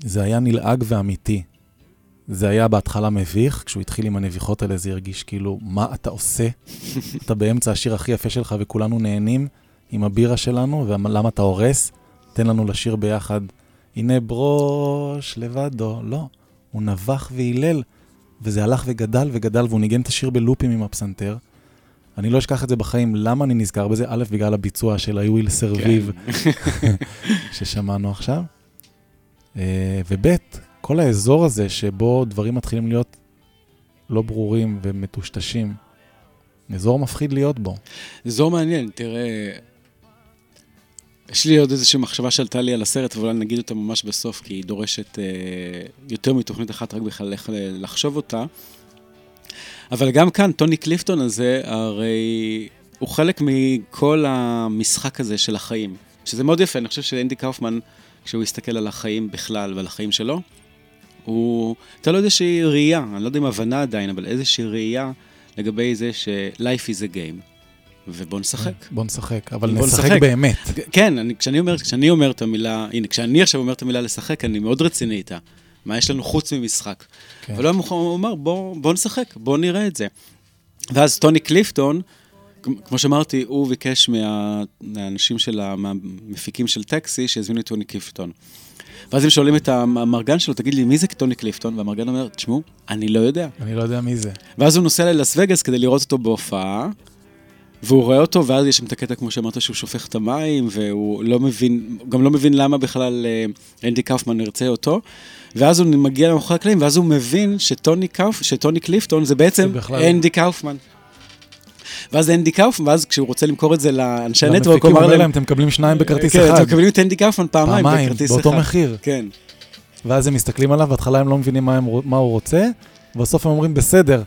זה היה נלעג ואמיתי. זה היה בהתחלה מביך, כשהוא התחיל עם הנביחות האלה זה הרגיש כאילו, מה אתה עושה? אתה באמצע השיר הכי יפה שלך וכולנו נהנים עם הבירה שלנו, ולמה אתה הורס? תן לנו לשיר ביחד. הנה ברוש לבדו. לא, הוא נבח והילל, וזה הלך וגדל וגדל, והוא ניגן את השיר בלופים עם הפסנתר. אני לא אשכח את זה בחיים. למה אני נזכר בזה? א', בגלל הביצוע של I will survive ששמענו עכשיו. אה, וב', כל האזור הזה שבו דברים מתחילים להיות לא ברורים ומטושטשים, אזור מפחיד להיות בו. אזור מעניין, תראה, יש לי עוד איזושהי מחשבה שעלתה לי על הסרט, אבל אולי נגיד אותה ממש בסוף, כי היא דורשת אה, יותר מתוכנית אחת, רק בכלל איך לחשוב אותה. אבל גם כאן, טוני קליפטון הזה, הרי הוא חלק מכל המשחק הזה של החיים, שזה מאוד יפה, אני חושב שאנדי קאופמן, כשהוא הסתכל על החיים בכלל ועל החיים שלו, הוא, הייתה לו איזושהי ראייה, אני לא יודע אם הבנה עדיין, אבל איזושהי ראייה לגבי זה ש-life is a game, ובוא נשחק. בוא נשחק, אבל בוא נשחק נשחק. באמת. כן, אני, כשאני, אומר, כשאני אומר את המילה, הנה, כשאני עכשיו אומר את המילה לשחק, אני מאוד רציני איתה. מה יש לנו חוץ ממשחק? כן. אבל הוא אמר, בוא, בוא נשחק, בוא נראה את זה. ואז טוני קליפטון, כמו שאמרתי, הוא ביקש מה, מהאנשים של, ה- מהמפיקים של טקסי, שיזמינו את טוני קליפטון. ואז הם שואלים את המרגן שלו, תגיד לי, מי זה טוני קליפטון? והמרגן אומר, תשמעו, אני לא יודע. אני לא יודע מי זה. ואז הוא נוסע ללאס וגאס כדי לראות אותו בהופעה, והוא רואה אותו, ואז יש שם את הקטע, כמו שאמרת, שהוא שופך את המים, והוא לא מבין, גם לא מבין למה בכלל אה, אנדי קאופמן ירצה אותו. ואז הוא מגיע למאחורי הקלעים, ואז הוא מבין שטוני, קאופ, שטוני קליפטון זה בעצם זה אנדי קאופמן. ואז אנדי קאופמן, ואז כשהוא רוצה למכור את זה לאנשי ה network, הוא אמר אומר להם, אתם מקבלים שניים בכרטיס כן, אחד. אתם מקבלים את אנדי קאופמן פעמיים פעמיים, בכרטיס אחד. באותו מחיר. כן. ואז הם מסתכלים עליו, בהתחלה הם לא מבינים מה, הם, מה הוא רוצה, ובסוף הם אומרים, בסדר,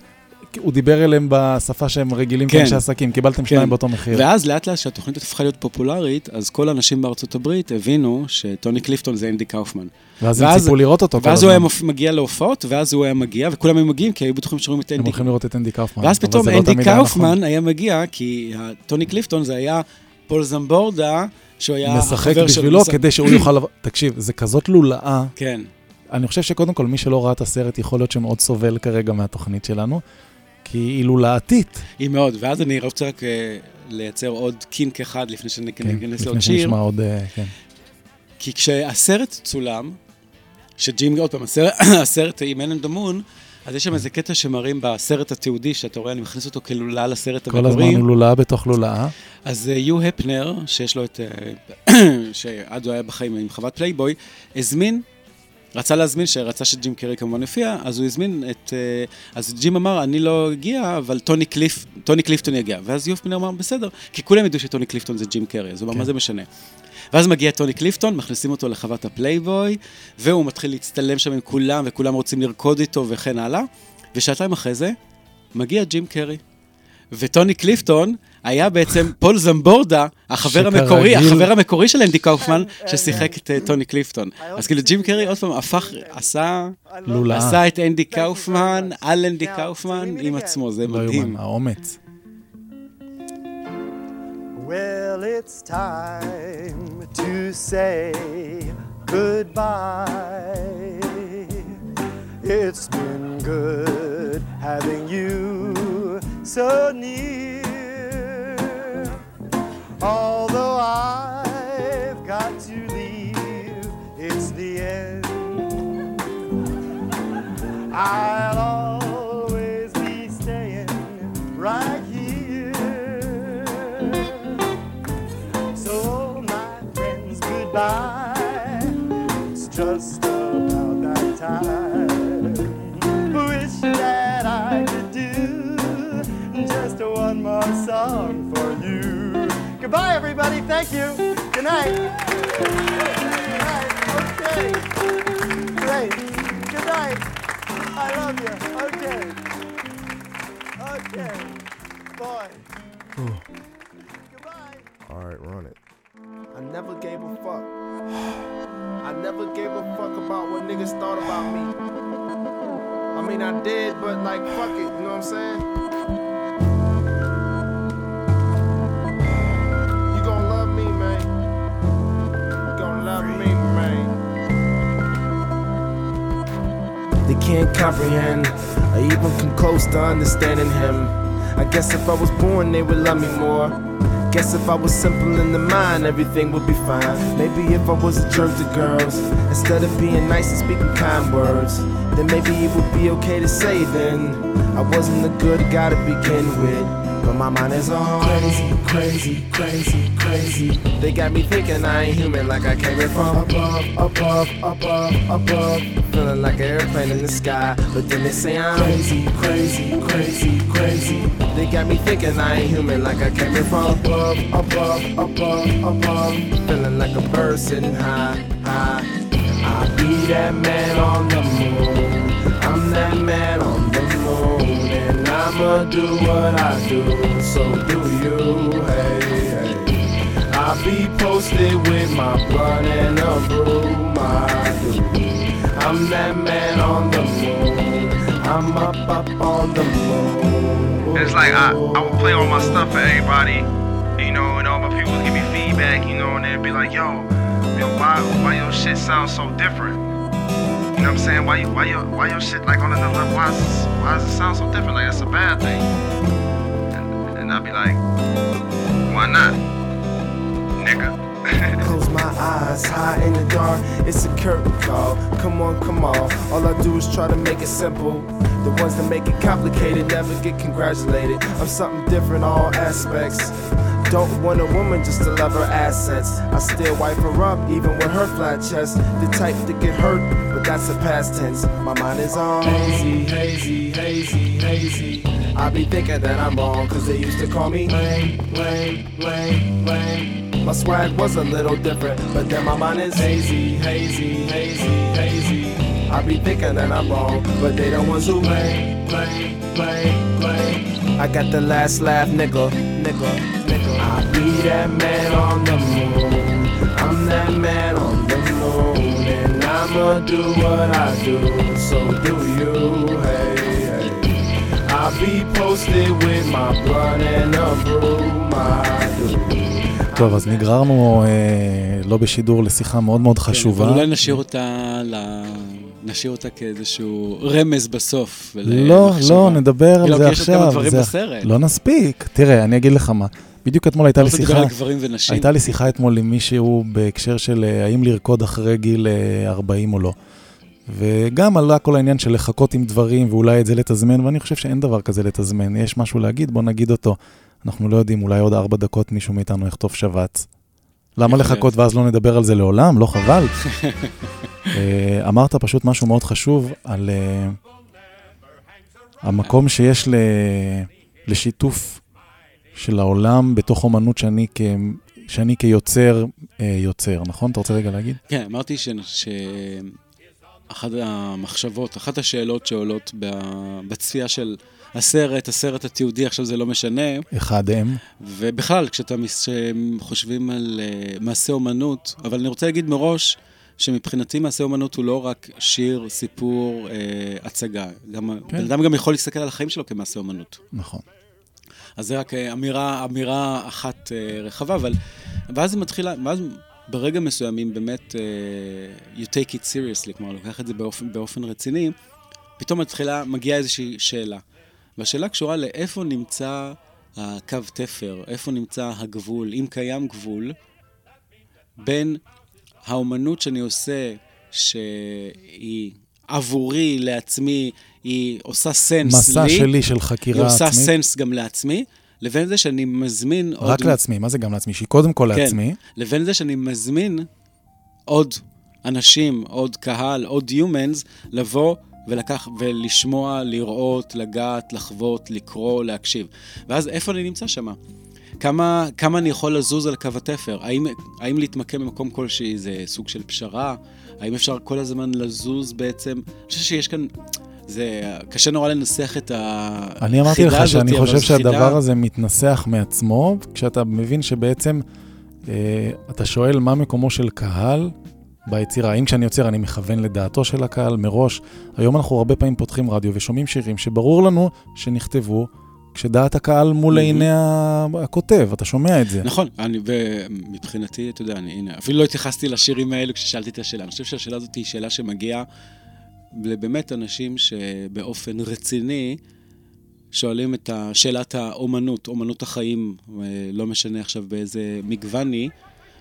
הוא דיבר אליהם בשפה שהם רגילים כן. כאנשי עסקים, קיבלתם שניים באותו מחיר. ואז לאט לאט כשהתוכנית הפכה להיות פופולרית, אז כל האנשים בארצות הברית הבינו שטוני קליפטון זה אנדי קאופמן. ואז הם ואז- ציפו לראות אותו כל ואז הוא היה הזמן. מגיע להופעות, ואז הוא היה מגיע, וכולם היו מגיעים כי היו בטוחים שרואים את הם אנדי. הולכים לראות את אנדי קאופמן. ואז פתאום לא אנדי תמיד היה נכון. קאופמן היה מגיע, כי טוני קליפטון זה היה בוב זמודה, שהוא היה משחק של... בשבילו מס- כדי שהוא יוכל... תקשיב, זה כזאת לולאה. כן. אני חושב שקודם כל, מי שלא ראה את הסרט, יכול להיות שמאוד סובל כרגע מהתוכנית שלנו, כי היא לולאתית. היא מאוד, ואז אני רוצה רק אה, לייצר עוד קינק אחד לפני שניכנס כן, לעוד לפני שיר. שנשמע עוד... אה, כן. כי כשהסרט צולם, שג'ים, עוד פעם, הסרט, הסרט עם the Moon, אז יש שם איזה קטע שמראים בסרט התיעודי, שאתה רואה, אני מכניס אותו כלולה לסרט כל הזמן המקורי. הוא לולאה בתוך לולאה. אז אה, יו הפנר, שיש לו את... שעד הוא היה בחיים עם חוות פלייבוי, הזמין, רצה להזמין, שרצה שג'ים קרי כמובן יופיע, אז הוא הזמין את... אה, אז ג'ים אמר, אני לא אגיע, אבל טוני, קליפ, טוני קליפטון יגיע. ואז יו הפנר אמר, בסדר, כי כולם ידעו שטוני קליפטון זה ג'ים קרי, אז הוא אמר, כן. מה זה משנה? ואז מגיע טוני קליפטון, מכניסים אותו לחוות הפלייבוי, והוא מתחיל להצטלם שם עם כולם, וכולם רוצים לרקוד איתו וכן הלאה. ושעתיים אחרי זה, מגיע ג'ים קרי. וטוני קליפטון היה בעצם בוב זמודה, החבר המקורי, החבר המקורי של אנדי קאופמן, ששיחק את אה, טוני קליפטון. אז כאילו ג'ים קרי עוד פעם הפך, עשה, לולאה. עשה את אנדי קאופמן על אנדי קאופמן עם עצמו, זה לא מדהים. יאומן, האומץ. Well, it's time to say goodbye. It's been good having you so near. I'll always be staying right here. So, my friends, goodbye. It's just about that time. Wish that I could do just one more song for you. Goodbye, everybody. Thank you. Good night. Good night. Okay. Great. Good night. I love you. Okay. Okay. Boy. Goodbye. All right, run it. I never gave a fuck. I never gave a fuck about what niggas thought about me. I mean, I did, but like, fuck it, you know what I'm saying? Can't comprehend or even come close to understanding him. I guess if I was born, they would love me more. Guess if I was simple in the mind, everything would be fine. Maybe if I was a jerk to girls, instead of being nice and speaking kind words, then maybe it would be okay to say then I wasn't a good guy to begin with. But my mind is all crazy, crazy, crazy, crazy. They got me thinking I ain't human like I came from above, above, above, above. Feeling like an airplane in the sky, but then they say I'm crazy, crazy, crazy, crazy. They got me thinking I ain't human like I came in from above, above, above, above. Feeling like a bird sitting high, high. I'll be that man on the moon. I'm that man on the moon. And I'ma do what I do. So do you, hey. I'll be posted with my blunt and a broom. I do. I'm that man on the moon. I'm up, up on the moon. It's like I, I would play all my stuff for everybody, you know, and all my people would give me feedback, you know, and they'd be like, yo, yo, why why your shit sounds so different? You know what I'm saying? Why why your why your shit like on another level? Why is, why does it sound so different? Like that's a bad thing. And, and I'd be like, why not, eyes, high in the dark. It's a curtain call. Come on, come on. All I do is try to make it simple. The ones that make it complicated never get congratulated. I'm something different, all aspects. Don't want a woman just to love her assets. I still wipe her up, even with her flat chest. The type to get hurt, but that's a past tense. My mind is on hazy, hazy, hazy, hazy. I be thinking that I'm wrong, cause they used to call me lame, lame, lame, lame. My swag was a little different, but then my mind is hazy, hazy, hazy, hazy. I be thinking that I'm wrong, but they the ones who lame, lame, lame, lame. I got the last laugh, nigga, nigga, nigga. I be that man on the moon. I'm that man on the moon, and I'ma do what I do. So do you, hey. I'll be posted with my blood and a broom. I do. טוב, אז נגררנו אה, לא בשידור לשיחה מאוד מאוד חשובה. כן, אבל אולי נשאיר אותה, ל... נשאיר אותה כאיזשהו רמז בסוף. לא. לא, נדבר על זה כי יש עוד כמה עכשיו. דברים בסרט. לא נספיק. תראה, אני אגיד לך מה. בדיוק אתמול הייתה לי רוצה לדבר שיחה, על ונשים? הייתה לי שיחה אתמול עם מישהו בהקשר של אה, האם לרקוד אחרי גיל אה, 40 או לא. וגם עלה כל העניין של לחכות עם דברים ואולי את זה לתזמן, ואני חושב שאין דבר כזה לתזמן. יש משהו להגיד, בוא נגיד אותו. אנחנו לא יודעים, אולי עוד ארבע דקות מישהו מאיתנו יכתוב שבץ. למה לחכות. ואז לא נדבר על זה לעולם? לא חבל? אה, אמרת פשוט משהו מאוד חשוב על אה, המקום שיש ל... לשיתוף של העולם בתוך אומנות שאני, כ... שאני כיוצר אה, יוצר, נכון? אתה רוצה רגע להגיד? כן, אמרתי ש... שאחת המחשבות, אחת השאלות שעולות. בצפייה של הסרט, הסרט התיעודי, עכשיו זה לא משנה. אחד הם. ובכלל, כשאתה מס- חושבים על uh, מעשה אומנות, אבל אני רוצה להגיד מראש, שמבחינתי מעשה אומנות הוא לא רק שיר, סיפור, אה, הצגה. גם, כן. בן אדם גם יכול להסתכל על החיים שלו כמעשה אומנות. נכון. אז זה רק אה, אמירה, אמירה אחת אה, רחבה, אבל... ואז זה מתחיל, ואז ברגע מסוימים באמת, אה, you take it seriously, כלומר, לוקח את זה באופן, באופן רציני, פתאום מתחילה, מגיעה איזושהי שאלה. והשאלה קשורה לאיפה נמצא הקו תפר, איפה נמצא הגבול, אם קיים גבול, בין האומנות שאני עושה, שהיא עבורי, לעצמי, היא עושה סנס מסע לי. שלי של חקירה היא עושה עצמית. סנס גם לעצמי, לבין זה שאני מזמין עוד... רק לעצמי, מה זה גם לעצמי? שהיא קודם כל כן, לעצמי. לבין זה שאני מזמין עוד אנשים, עוד קהל, עוד humans, לבוא ולקח, ולשמוע, לראות, לגעת, לחוות, לקרוא, להקשיב. ואז איפה אני נמצא שם? כמה, כמה אני יכול לזוז על קו התפר? האם, האם להתמקם במקום כלשהי זה סוג של פשרה? האם אפשר כל הזמן לזוז בעצם? אני חושב שיש כאן... זה קשה נורא לנסח את החידה אני אמרתי לך שאני חושב חידה- שהדבר הזה מתנסח מעצמו, כשאתה מבין שבעצם אה, אתה שואל מה מקומו של קהל ביצירה. האם כשאני יוצר אני מכוון לדעתו של הקהל מראש? היום אנחנו הרבה פעמים פותחים רדיו ושומעים שירים שברור לנו שנכתבו כשדעת הקהל מול מהמם. עיני הכותב, אתה שומע את זה. נכון, אני, ומבחינתי, אתה יודע, אני, הנה, אפילו לא התייחסתי לשירים האלו כששאלתי את השאלה. אני חושב שהשאלה הזאת היא שאלה שמגיעה לבאמת אנשים שבאופן רציני שואלים את שאלת האומנות, אומנות החיים, אה, לא משנה עכשיו באיזה מגוון היא,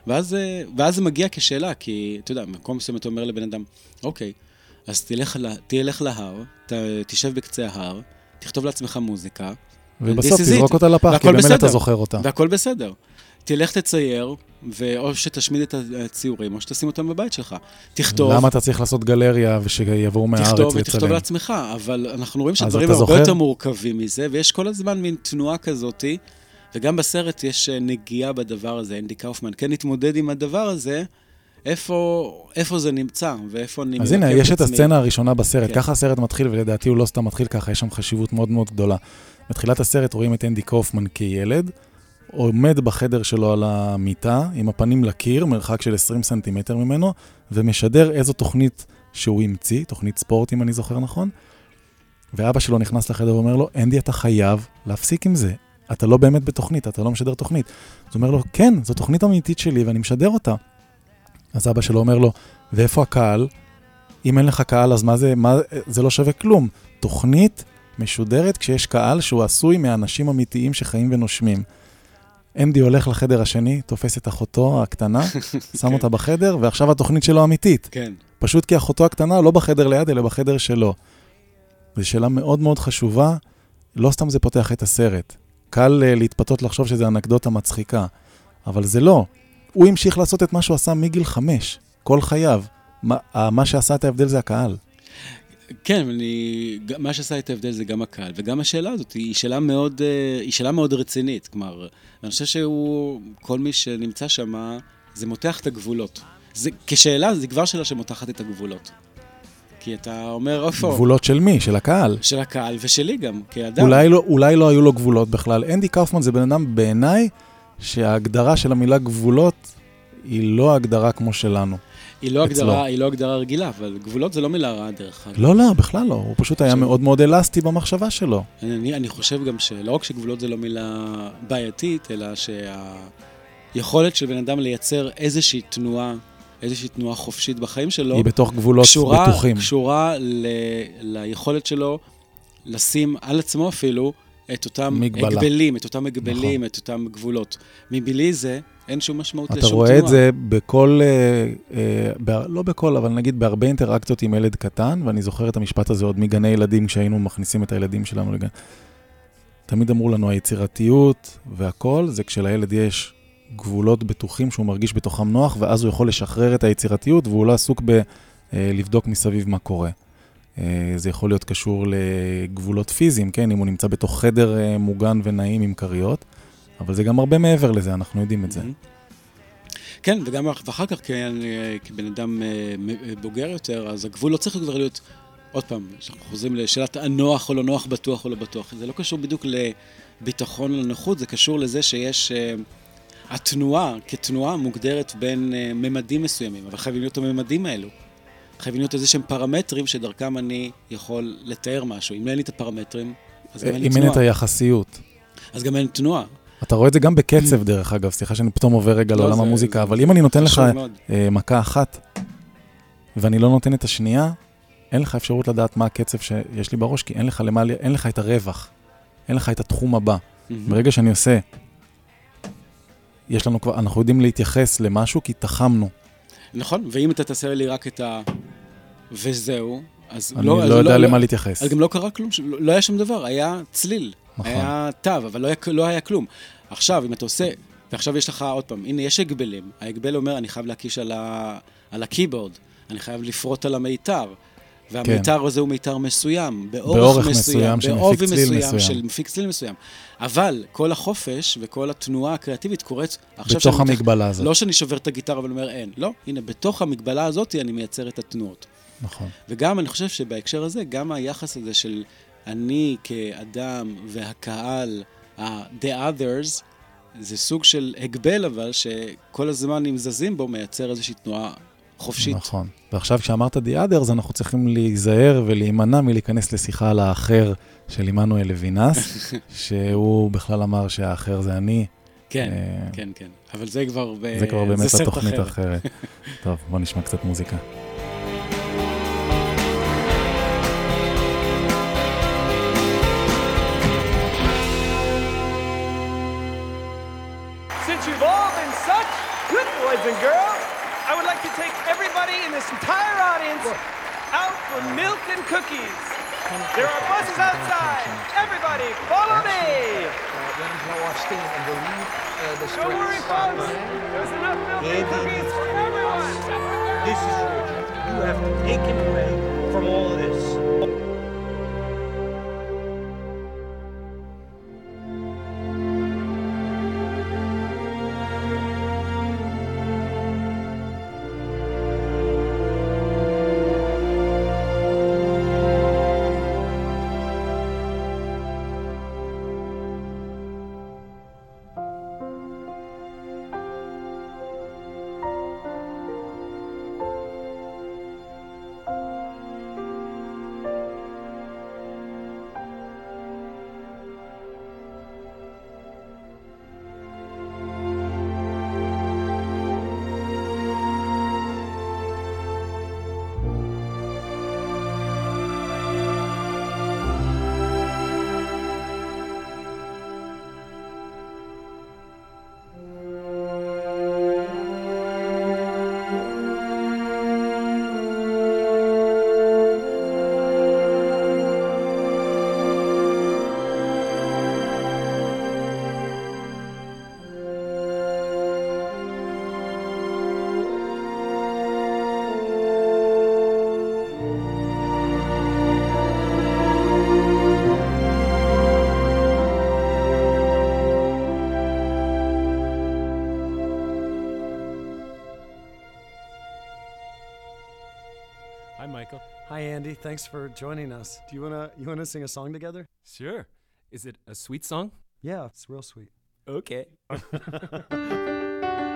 ואז, אה, ואז זה מגיע כשאלה, כי אתה יודע, במקום מסוים אתה אומר לבן אדם, אוקיי, אז תלך, תלך להר, ת, תשב בקצה ההר, תכתוב לעצמך מוזיקה, ובסוף תזרוק. אותה לפח, כי במילא אתה. זוכר אותה. והכל בסדר. תלך תצייר, ואו שתשמיד את הציורים, או שתשים אותם בבית שלך. תכתוב, למה אתה צריך לעשות גלריה ושיבואו מהארץ תכתוב ותכתוב לצלם? לעצמך, אבל אנחנו רואים שהדברים הרבה זוכר? יותר מורכבים מזה, ויש כל הזמן מין תנועה כזאתי, וגם בסרט יש אה, נגיעה בדבר הזה. אנדי קאופמן כן התמודד עם הדבר הזה, איפה, איפה זה נמצא, ואיפה אני אז הנה, יש את עצמי. הסצנה הראשונה בסרט, כן. ככה הסרט מתחיל, ולדעתי הוא לא סתם מתחיל ככה, יש שם חשיבות מאוד מאוד גדולה. בתחילת הסרט רואים את אנדי קופמן כילד, עומד בחדר שלו על המיטה, עם הפנים לקיר, מרחק של 20 סנטימטר ממנו, ומשדר איזו תוכנית שהוא המציא, תוכנית ספורט, אם אני זוכר נכון, ואבא שלו נכנס לחדר ואומר לו, אנדי, אתה חייב להפסיק עם זה. אתה לא באמת בתוכנית, אתה לא משדר תוכנית. אז הוא אומר לו, כן, זו תוכנית אמיתית שלי ואני משדר אותה. אז אבא שלו אומר לו, ואיפה הקהל? אם אין לך קהל, אז מה זה, מה, זה לא שווה כלום. תוכנית משודרת כשיש קהל שהוא עשוי מאנשים אמיתיים שחיים ונושמים. אנדי הולך לחדר השני, תופס את אחותו הקטנה, שם אותה בחדר, ועכשיו התוכנית שלו אמיתית. כן. פשוט כי אחותו הקטנה לא בחדר ליד, אלא בחדר שלו. זו שאלה מאוד מאוד חשובה, לא סתם זה פותח את הסרט. קל uh, להתפתות לחשוב שזה אנקדוטה מצחיקה, אבל זה לא. הוא המשיך לעשות את מה שהוא עשה מגיל חמש, כל חייו. מה, ה- מה שעשה את ההבדל זה הקהל. כן, אני, מה שעשה את ההבדל זה גם הקהל, וגם השאלה הזאת היא שאלה מאוד, אה, היא שאלה מאוד רצינית. כלומר, אני חושב שהוא, כל מי שנמצא שם, זה מותח את הגבולות. זה, כשאלה, זה כבר שאלה שמותחת את הגבולות. כי אתה אומר, איפה? גבולות של מי? של הקהל. של הקהל ושלי גם, כאדם. אולי לא, אולי לא היו לו גבולות בכלל. אנדי קאופמן זה בן אדם בעיניי שההגדרה של המילה גבולות היא לא הגדרה כמו שלנו. היא לא, אצלו. הגדרה, היא לא הגדרה רגילה, אבל גבולות זה לא מילה רעה דרך אגב. לא, לא, בכלל לא. הוא פשוט היה מאוד מאוד אלסטי במחשבה שלו. אני, אני חושב גם שלא רק שגבולות זה לא מילה בעייתית, אלא שהיכולת של בן אדם לייצר איזושהי תנועה, איזושהי תנועה חופשית בחיים שלו, היא בתוך גבולות קשורה, בטוחים. קשורה ל, ליכולת שלו לשים על עצמו אפילו את אותם מגבלה. הגבלים, את אותם הגבלים, נכון. את אותם גבולות. מבלי זה, אין שום משמעות אתה לשום רואה תנועה. את זה בכל, אה, אה, ב- לא בכל, אבל נגיד בהרבה אינטראקציות עם ילד קטן, ואני זוכר את המשפט הזה עוד מגני ילדים, כשהיינו מכניסים את הילדים שלנו לגן. תמיד אמרו לנו, היצירתיות והכל, זה כשלילד יש גבולות בטוחים שהוא מרגיש בתוכם נוח, ואז הוא יכול לשחרר את היצירתיות, והוא לא עסוק בלבדוק מסביב מה קורה. אה, זה יכול להיות קשור לגבולות פיזיים, כן? אם הוא נמצא בתוך חדר אה, מוגן ונעים עם כריות, אבל זה גם הרבה מעבר לזה, אנחנו יודעים את זה. כן, וגם ואחר כך כבן אדם אה, בוגר יותר, אז הגבול לא צריך כבר להיות עוד פעם, כשאנחנו חוזרים לשאלת הנוח או לא נוח, בטוח או לא בטוח, זה לא קשור בדיוק לביטחון או לנוחות, זה קשור לזה שיש... אה, התנועה כתנועה מוגדרת בין אה, ממדים מסוימים, אבל חייבים להיות הממדים האלו. חייבים להיות איזה שהם פרמטרים שדרכם אני יכול לתאר משהו. אם אין לי את הפרמטרים, אז גם אין לי אם אין את תנועה. היחסיות. אז גם אין תנועה. אתה רואה את זה גם בקצב, דרך אגב, סליחה שאני פתאום עובר רגע לא, לעולם המוזיקה, אבל אם אני נותן לך. אה, מכה אחת, ואני לא נותן את השנייה, אין לך אפשרות לדעת מה הקצב שיש לי בראש, כי אין לך, למה, אין לך את הרווח, אין לך את התחום הבא. ברגע שאני עושה, יש לנו כבר, אנחנו יודעים להתייחס למשהו כי תחמנו. נכון, ואם אתה תעשה לי רק את ה... וזהו, אז אני לא... אז לא יודע למה להתייחס. אז גם לא קרה כלום, לא לא היה שום דבר, היה צליל. נכון. היה תו, אבל לא היה, לא היה כלום. עכשיו, אם אתה עושה, ועכשיו יש לך עוד פעם, הנה, יש הגבלים. ההגבל אומר, אני חייב להקיש על, ה, על הקeyboard, אני חייב לפרוט על המיתר. והמיתר הזה הוא מיתר מסוים, באורך, כן. באורך מסוים, מסוים של בעובי מסוים, מסוים. של מפיק צליל מסוים. אבל כל החופש וכל התנועה הקריאטיבית קורית עכשיו בתוך המגבלה הזאת. לא שאני שובר את הגיטרה אבל אומר אין, לא, הנה, בתוך המגבלה הזאת אני מייצר את התנועות. נכון. וגם, אני חושב שבהקשר הזה, גם היחס הזה של אני כאדם והקהל, ה-the others, זה סוג של הגבל אבל, שכל הזמן אם זזים בו מייצר איזושהי תנועה חופשית. נכון. ועכשיו כשאמרת The Others, אנחנו צריכים להיזהר ולהימנע מלהיכנס לשיחה על האחר של עמנואל לוינס, שהוא בכלל אמר שהאחר זה אני. כן, אה, כן, כן. אבל זה כבר... ב- זה כבר באמת התוכנית אחר. האחרת. טוב, בוא נשמע קצת מוזיקה. This entire audience out for milk and cookies. There are buses outside. Everybody, follow me. Uh, uh, Don't worry, folks. There's enough milk and cookies for everyone. This is job. You have to take him away from all of this. Thanks for joining us. Do you wanna you wanna sing a song together? Sure. Is it a sweet song? Yeah, it's real sweet. Okay.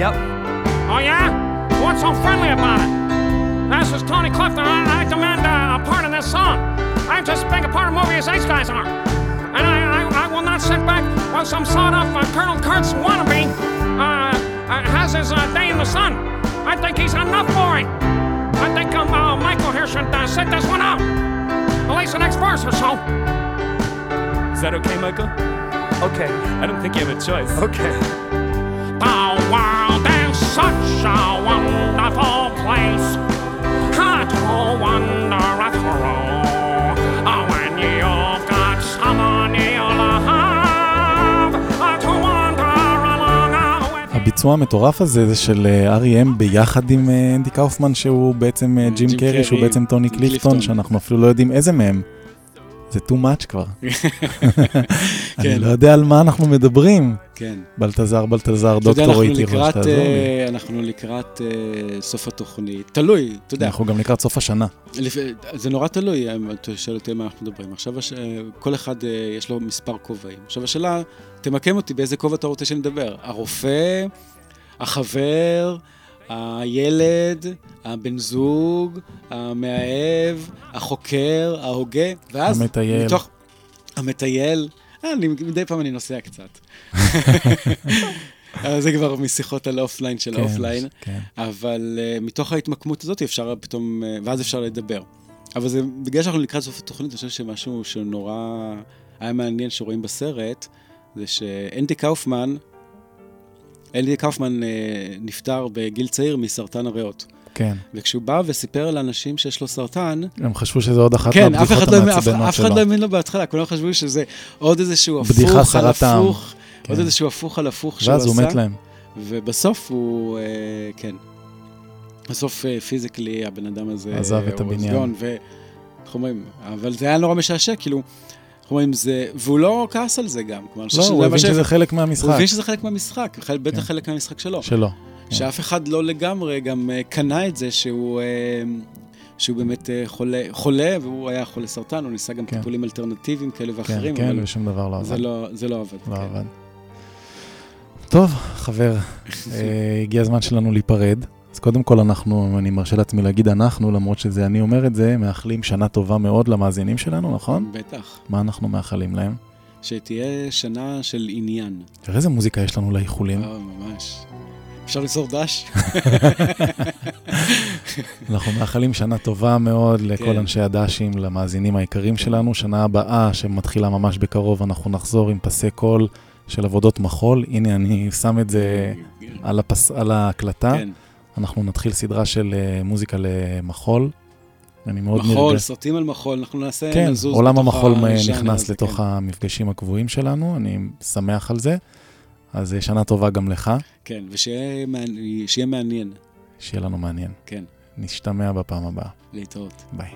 Yep. Oh, yeah? What's so friendly about it? This is Tony Clifton. I, I demand uh, a part in this song. I'm just as big a part of the movie as these guys are. And I, I, I will not sit back while some sawed-off uh, Colonel Kurtz wannabe uh, uh, has his uh, day in the sun. I think he's enough for it. I think um, uh, Michael here should uh, sit this one out. At least the next verse or so. Is that okay, Michael? Okay. I don't think you have a choice. Okay. Such a wonderful place to wander through. Uh, when you've got someone you love to wander along with הביצוע המטורף הזה זה של אה, R.E.M. ביחד עם אה, אנדי קאופמן, שהוא בעצם אה, ג'ים ג'ים קרי, שהוא קרי, בעצם טוני. קליפטון, שאנחנו אפילו לא יודעים איזה מהם. זה too much כבר. אני כן. לא יודע על מה אנחנו מדברים. כן. בלטזר, בלטזר, דוקטור הייתי ראש, תעזור לי. אה, אנחנו לקראת אה, סוף התוכנית. תלוי, אתה יודע. אנחנו גם לקראת סוף השנה. זה נורא תלוי, אם אתה שואל אותי מה אנחנו מדברים. עכשיו, אה, כל אחד יש לו מספר כובעים. עכשיו, השאלה, תמקם אותי באיזה כובע אתה רוצה שנדבר. הרופא, החבר, הילד, הבן זוג, המאהב, החוקר, ההוגה, ואז... המטייל. מתוך... המטייל. אה, אני, מדי פעם אני נוסע קצת. אבל זה כבר משיחות על offline של כן, ה offline. כן. אבל אה, מתוך ההתמקמות הזאת אפשר פתאום, אה, ואז אפשר לדבר. אבל זה, בגלל שאנחנו לקראת סוף התוכנית, אני חושב שמשהו שנורא היה מעניין שרואים בסרט, זה שאנדי קאופמן, אנדי קאופמן אה, נפטר בגיל צעיר מסרטן הריאות. כן. וכשהוא בא וסיפר לאנשים שיש לו סרטן, הם חשבו שזה עוד אחת כן, מהבדיחות אחד, לא, אף, המעצבנות אף אחד שלו. לא האמין לו בהתחלה, כולם חשבו שזה עוד איזשהו הפוך על. הפוך, כן. עוד איזשהו הפוך על הפוך שהוא עשה. ואז הוא מת להם. ובסוף הוא, אה, כן, בסוף אה, פיזיקלי הבן אדם הזה... עזב את הוא הבניין. ואיך אומרים, אבל זה היה נורא משעשע, כאילו, אומרים, זה, והוא לא כעס על זה גם. כלומר, לא, הוא הבין שזה חלק מהמשחק. הוא הבין שזה חלק מהמשחק, חל- בטח כן. חלק מהמשחק שלו. שלו. שאף אחד לא לגמרי גם אה, קנה את זה שהוא... אה, שהוא באמת אה, חולה, חולה, והוא היה חולה סרטן, הוא ניסה גם כן. טיפולים אלטרנטיביים כאלה כן, ואחרים, כן, אבל ושום דבר לא עבד. זה לא, זה לא עבד. לא כן. עבד. טוב, חבר, הגיע הזמן שלנו להיפרד. אז קודם כל אנחנו, אני מרשה לעצמי להגיד אנחנו, למרות שזה אני אומר את זה, מאחלים שנה טובה מאוד למאזינים שלנו, נכון? בטח. מה אנחנו מאחלים להם? שתהיה שנה של עניין. תראה איזה מוזיקה יש לנו לאיחולים. אה, ממש. אפשר ליצור דש? אנחנו מאחלים שנה טובה מאוד לכל כן. אנשי הדשים, למאזינים היקרים שלנו. שנה הבאה, שמתחילה ממש בקרוב, אנחנו נחזור עם פסי קול של עבודות מחול. הנה, אני שם את זה על, הפס... על ההקלטה. כן. אנחנו נתחיל סדרה של אה, מוזיקה למחול. אני מאוד מחול, נרגש. סרטים על מחול, אנחנו נעשה, כן, נזוז עולם בתוך המחול נכנס הזה, לתוך כן. המפגשים הקבועים שלנו, אני שמח על זה. אז אה, שנה טובה גם לך, כן, ושיהיה מעניין- שיהיה מעניין. שיהיה לנו מעניין. כן, נשתמע בפעם הבאה. להתראות. ביי.